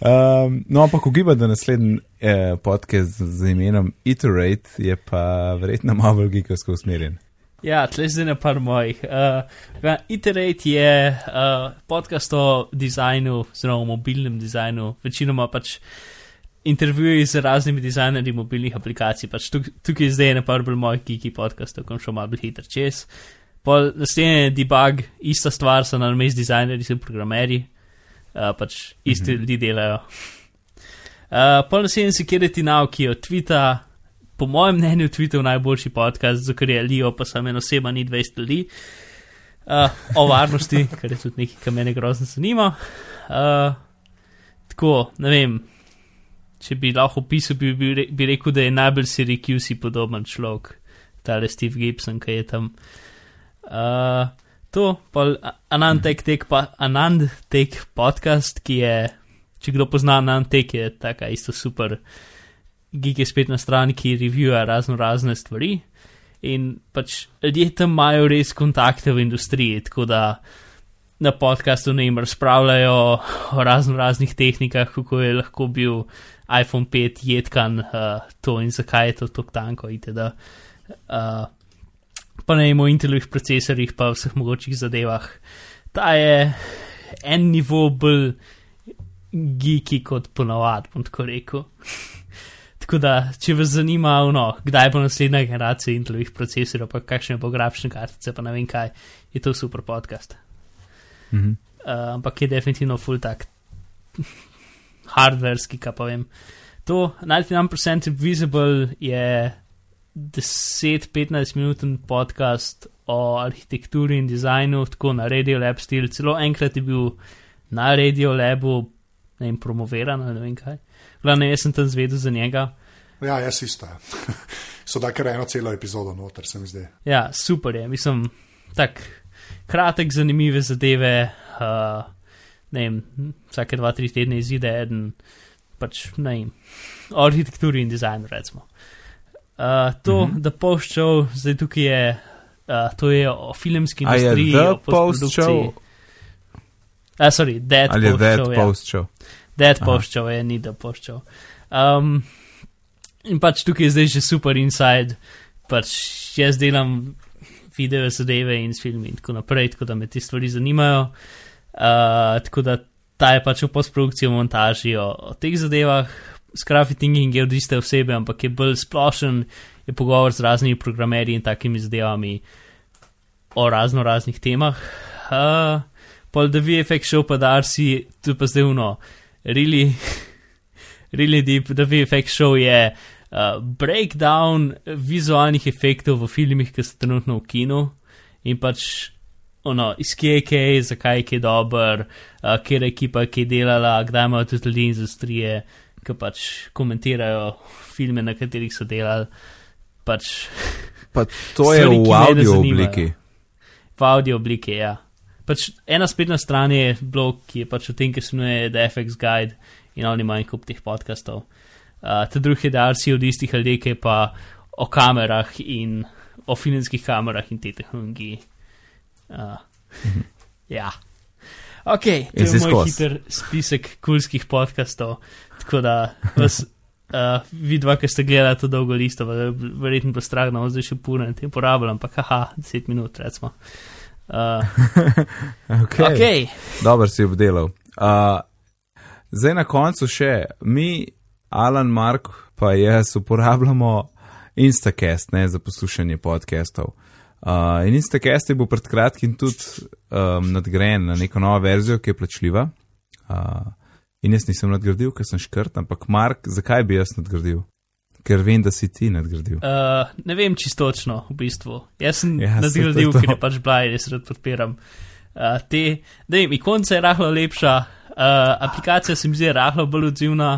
um, no, ampak ugiba, da naslednji eh, podcast z imenom Iterate je pa verjetno malo bolj gigovsko usmerjen. Ja, tle zdaj na par mojih. Uh, Iterate je uh, podcast o dizajnu, zelo mobilnem dizajnu, večinoma pač intervjuji z raznimi dizajnerji mobilnih aplikacij. Pač tuk, tukaj je zdaj ena par bolj mojih geeky podcastov, kom šel malo hitro čez. Pol naslednji je debug, ista stvar, so na mestu dizajnerji, so programeri, uh, pač isti mm -hmm. ljudi delajo. Uh, pol naslednji se kjer ti nauki od Twita, po mojem mnenju, Twitter najboljši podcast, zato ker je Leo, pa sem en oseba, ni 20 ljudi. Uh, o varnosti, kar je tudi nekaj, kar me grozno zanima. Uh, tako, ne vem, če bi lahko opisal, bi, bi, bi rekel, da je najbolj Syracuse podoben človek, tale Steve Gibson, ki je tam. Uh, to, pa Anantek tek, pa Anantek podcast, ki je, če kdo pozna Anantek, je taka isto super, gig je spet na strani, ki reviewuje razno razne stvari. In pač ljudje tam imajo res kontakte v industriji, tako da na podkastu ne jim razpravljajo o razno raznih tehnikah, kako je lahko bil iPhone 5 jedkan uh, to in zakaj je to tako tanko. Itd. Uh, pa ne imamo Intelovih procesorjih, pa vseh mogočih zadevah. Ta je en nivo bolj geeki kot ponovadi, bom tako rekel. tako da, če vas zanima, no, kdaj bo naslednja generacija Intelovih procesorjev, pa kakšne bo grafične kartice, pa ne vem kaj, je to super podcast. -hmm. uh, ampak je definitivno full tak hardverski, kaj pa vem. To 99% Invisible je 10-15 minuten podcast o arhitekturi in dizajnu, tako na Radio Lab stil. Celo enkrat je bil na Radio Labu, ne vem, promoviran ali ne vem kaj. Glavno, jaz sem tam zvedel za njega. Ja, jaz isto. Ja. so da kar eno celo epizodo noter, se mi zdi. Ja, super je, mislim, tak kratek, zanimive zadeve. Uh, ne vem, vsake dva, tri tedne izide en, pač ne vem, o arhitekturi in dizajnu, recimo. Uh, to, mm -hmm. da poščal, zdaj tukaj je, uh, to je o filmski industriji. Je to poščal? A, sorry, dead Ali poščal. je dead ja. poščal? Dead poščal je, ni da poščal. Um, in pač tukaj je zdaj že super inside, pač jaz delam video zadeve in s filmi in tako naprej, tako da me te stvari zanimajo. Uh, tako da ta je pač v postprodukciji, v montaži o, o teh zadevah, s grafitingom je od iste osebe, ampak je bolj splošen, je pogovor z raznimi programerji in takimi zadevami o razno raznih temah. Uh, pol da VFX show pa Darcy, tu pa zdaj uno, really, really deep, da VFX show je uh, breakdown vizualnih efektov v filmih, ki so trenutno v kinu. In pač ono, iz kje je kaj, zakaj je kaj dober, uh, kje je ekipa, ki je delala, kdaj imajo tudi ljudi iz industrije, ki pač komentirajo filme, na katerih so delali. Pač, pa to je v audio obliki. V audio obliki, ja. Pač ena spletna stran je blog, ki je pač o tem, ki se imenuje The FX Guide in oni imajo kup teh podkastov. Uh, ta drugi je Darcy od istih ljudi, ki pa o kamerah in o filmskih kamerah in te tehnologiji. Uh, ja. Ok, to je moj hiter spisek kulskih podkastov. Tako da vas, uh, vidva, ki ste gledali to dolgo listo, verjetno bo strah, da bomo zdaj še puno in tem porabljam, ampak haha, 10 minut, recimo. Uh, okay. okay. Dobro si obdelal. Uh, zdaj na koncu še mi, Alan Mark, pa jaz uporabljamo Instacast ne, za poslušanje podkastov. Uh, in Instacast je bil pred kratkim tudi um, nadgrajen na neko novo verzijo, ki je plačljiva. Uh, in jaz nisem nadgradil, ker sem škrt, ampak Mark, zakaj bi jaz nadgradil? Ker vem, da si ti nadgradil. Uh, ne vem čistočno, v bistvu. Jaz sem ja, nadgradil, ker je pač blaj, res rad podpiram. Uh, te, da jim ikonca je rahlo lepša, uh, aplikacija se mi zdi rahlo bolj odzivna,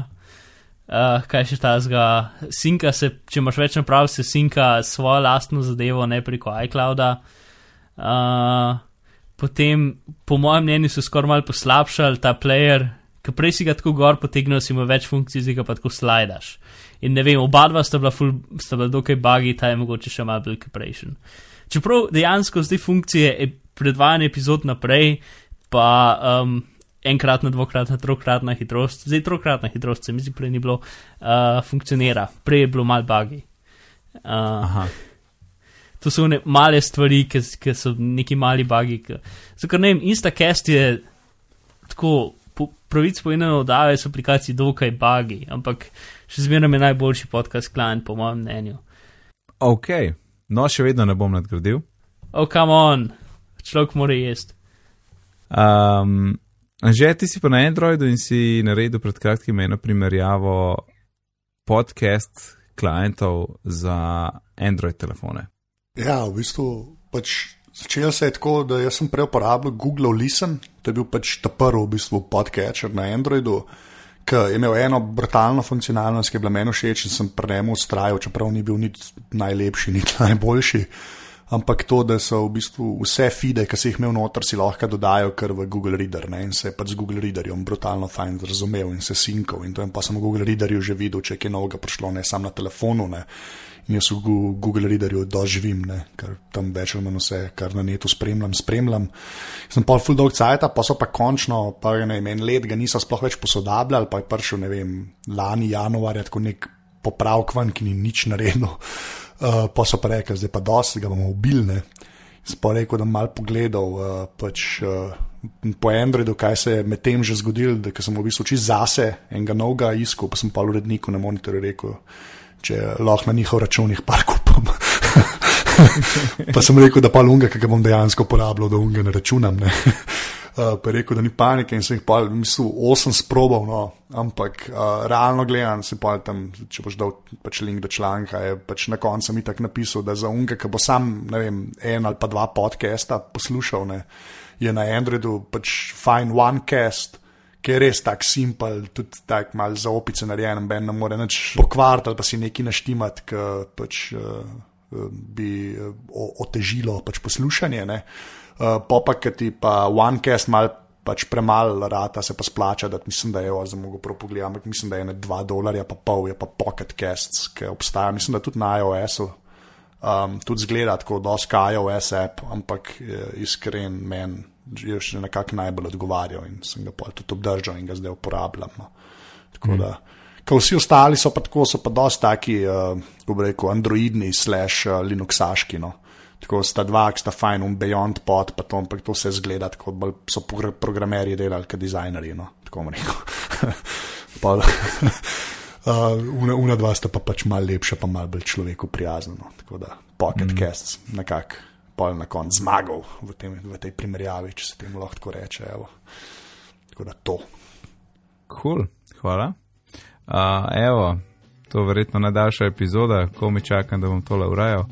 Uh, kaj še ta zga? Sinka se, če imaš več naprav, se sinka svojo lastno zadevo, ne preko iClouda. Uh, potem, po mojem mnenju, so skoraj malo poslabšali ta player, ki prej si ga tako gor potegnil, si ima več funkcij, zdaj ga pa tako slajdaš. In ne vem, oba dva sta bila, full, sta bila dokaj bagi, ta je mogoče še malo bolj capricious. Čeprav dejansko zdaj funkcije predvajanja epizod naprej, pa um, enkratna, dvokratna, trokratna hitrost, zdaj trokratna hitrost, se mi zdi, prej ni bilo, uh, funkcionira, prej je bilo mal bagi. Uh, to so ne male stvari, ki so neki mali bagi. Zakaj ne vem, Instacast je tako, po, pravic povedano, da je s aplikacijo dokaj bagi, ampak še zmeraj je najboljši podcast klient, po mojem mnenju. Ok, no še vedno ne bom nadgradil. Oh, come on, človek mora jesti. Um, že ti si pa na Androidu in si naredil pred kratkim eno primerjavo podcast klientov za Android telefone. Ja, v bistvu pač začelo se je tako, da sem prej uporabljal Google Listen, to je bil pač ta prvi v bistvu podcatcher na Androidu, ki je imel eno brutalno funkcionalnost, ki je bila meni všeč in sem pri njemu ustrajal, čeprav ni bil niti najlepši, niti najboljši. Ampak to, da so v bistvu vse feede, ki si jih imel noter, si lahko dodajo kar v Google Reader ne? in se je pač z Google Readerjem brutalno fajn razumel in se sinkal. In to je pa sem v Google Readerju že videl, če je kaj novega prišlo, ne samo na telefonu. Ne? In jaz v Google Readerju doživim, ne? ker tam več ali manj vse, kar na netu spremljam, spremljam. Sem pa full dog cajt, pa so pa končno, pa ne vem, en let ga niso sploh več posodabljali, pa je prišel, ne vem, lani januarja, tako nek popravkvan, ki ni nič naredil. Uh, pa so pa rekli, zdaj pa dosti ga bomo ubilne. Sploh rekel, da bom mal pogledal uh, pač, uh, po Androidu, kaj se je med tem že zgodilo, da sem v bistvu čist zase enega novega iskal, pa sem pa uredniku na monitorju rekel, če lahko na njihov računih par kupam. pa sem rekel, da pa lunga, ki ga bom dejansko uporabljal, da lunga ne računam. Ne. Uh, pa rekel, da ni panike in sem jih pa, mislim, osem sprobal, no, ampak uh, realno gledam, se pa tam, če boš dal pač link do članka, je pač na koncu mi tako napisal, da za unga, ki bo sam, ne vem, en ali pa dva podcasta poslušal, ne, je na Androidu pač fine one cast. Ker je res tako simpel, tudi tako malo za opice narejen, ben ne more več pokvariti ali pa si nekaj naštimati, ki pač, uh, bi otežilo pač poslušanje. Uh, uh, pa ki ti pa OneCast mal pač premalo rata, se pa splača, da mislim, da je za mogo propogledati, ampak mislim, da je ne 2 dolarja, pa pol je pa Pocket Casts, ki obstaja, mislim, da tudi na iOS-u. Um, tudi zgleda tako, da je iOS app, ampak iskren men je še nekako najbolj odgovarjal in sem ga pa tudi obdržal in ga zdaj uporabljam. No. Tako mm. da. Ko vsi ostali so pa tako, so pa dosti taki, uh, kako reko, androidni, slash uh, Linuxaški. No. Tako sta dva, ki sta fajn, un beyond pot, pa to, ampak to vse zgleda, kot so programerji delali, kot dizajnerji. No, tako bom rekel. pa, uh, una, una dva sta pa pač malo lepša, pa malo bolj človeku prijazna. No, tako da pocket mm. casts, nekako pol na koncu zmagal v, tem, v tej primerjavi, če se temu lahko reče. Evo. Tako da to. Cool, hvala. Uh, evo, to je verjetno najdaljša epizoda, ko mi čakam, da bom tole urejal.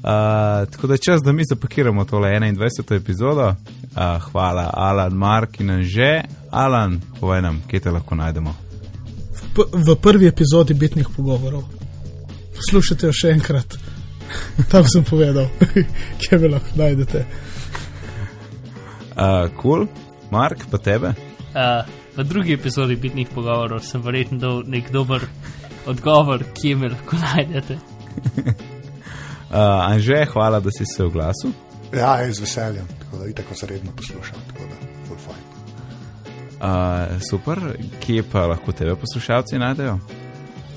Uh, tako da je čas, da mi zapakiramo tole 21. epizodo. Uh, hvala, Alan, Mark in že. Alan, povej nam, kje te lahko najdemo. V, v prvi epizodi bitnih pogovorov. Poslušajte jo še enkrat. Tam sem povedal, kje me lahko najdete. Uh, cool, Mark, pa tebe. Uh, v drugi epizodi bitnih pogovorov sem verjetno dal nek dober odgovor, kje me lahko najdete. Uh, Anže, hvala, da si se oglasil. Ja, z veseljem, tako da vidite, kako se redno poslušam. Uh, super, kje pa lahko tebe poslušalci najdejo?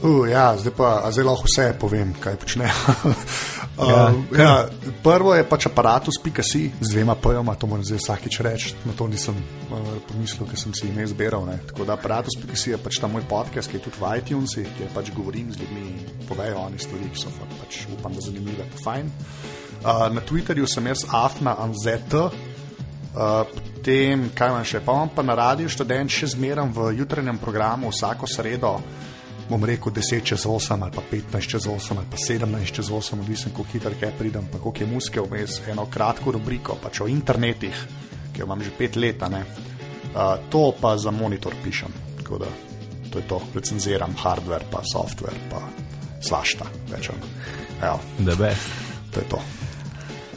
Uh, ja, zdaj pa zdaj lahko vse povem, kaj počnejo. Uh, ja, ja, prvo je pač aparatus.com z dvema pojma, to moram zdaj vsakič reči. Na to nisem uh, pomislil, ker sem si ime izbiral. Tako da aparatus.com je pač ta moj podcast, ki je tudi v iTunesih, kjer pač govorim z ljudmi in povejo oni stvari, ki so pač upam, da zanimive, pa fajn. Uh, na Twitterju sem jaz afna anzet. Uh, potem, kaj imam še, pa imam pa na radiju študent še zmeram v jutranjem programu vsako sredo bom rekel 10 čez 8 ali pa 15 čez 8 ali pa 17 čez 8, odvisen, kako hitro kaj pridem, pa koliko je muske vmes, eno kratko rubriko, pač o internetih, ki jo imam že 5 let, uh, to pa za monitor pišem. Tako da to je to, recenziram hardware, pa software, pa svašta, večer. Da be. To je to.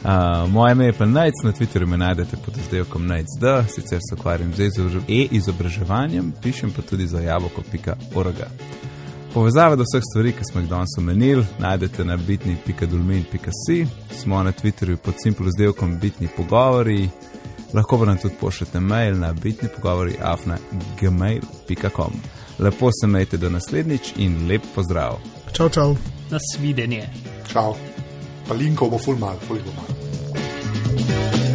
Uh, moje ime je pa Najc, na Twitterju me najdete pod izdelkom Najc, sicer se ukvarjam z e-izobraževanjem, pišem pa tudi za jaboko.org. Povezave do vseh stvari, ki smo jih danes omenili, najdete na bitni.dolmin.si, smo na Twitterju pod simplim izdelkom bitni pogovori, lahko pa nam tudi pošljete mail na bitni pogovori afna.gmail.com. Lepo se majte do naslednjič in lep pozdrav. Čau, čau. Nasvidenje. Čau. Pa linkov bo ful mal, ful bo mal.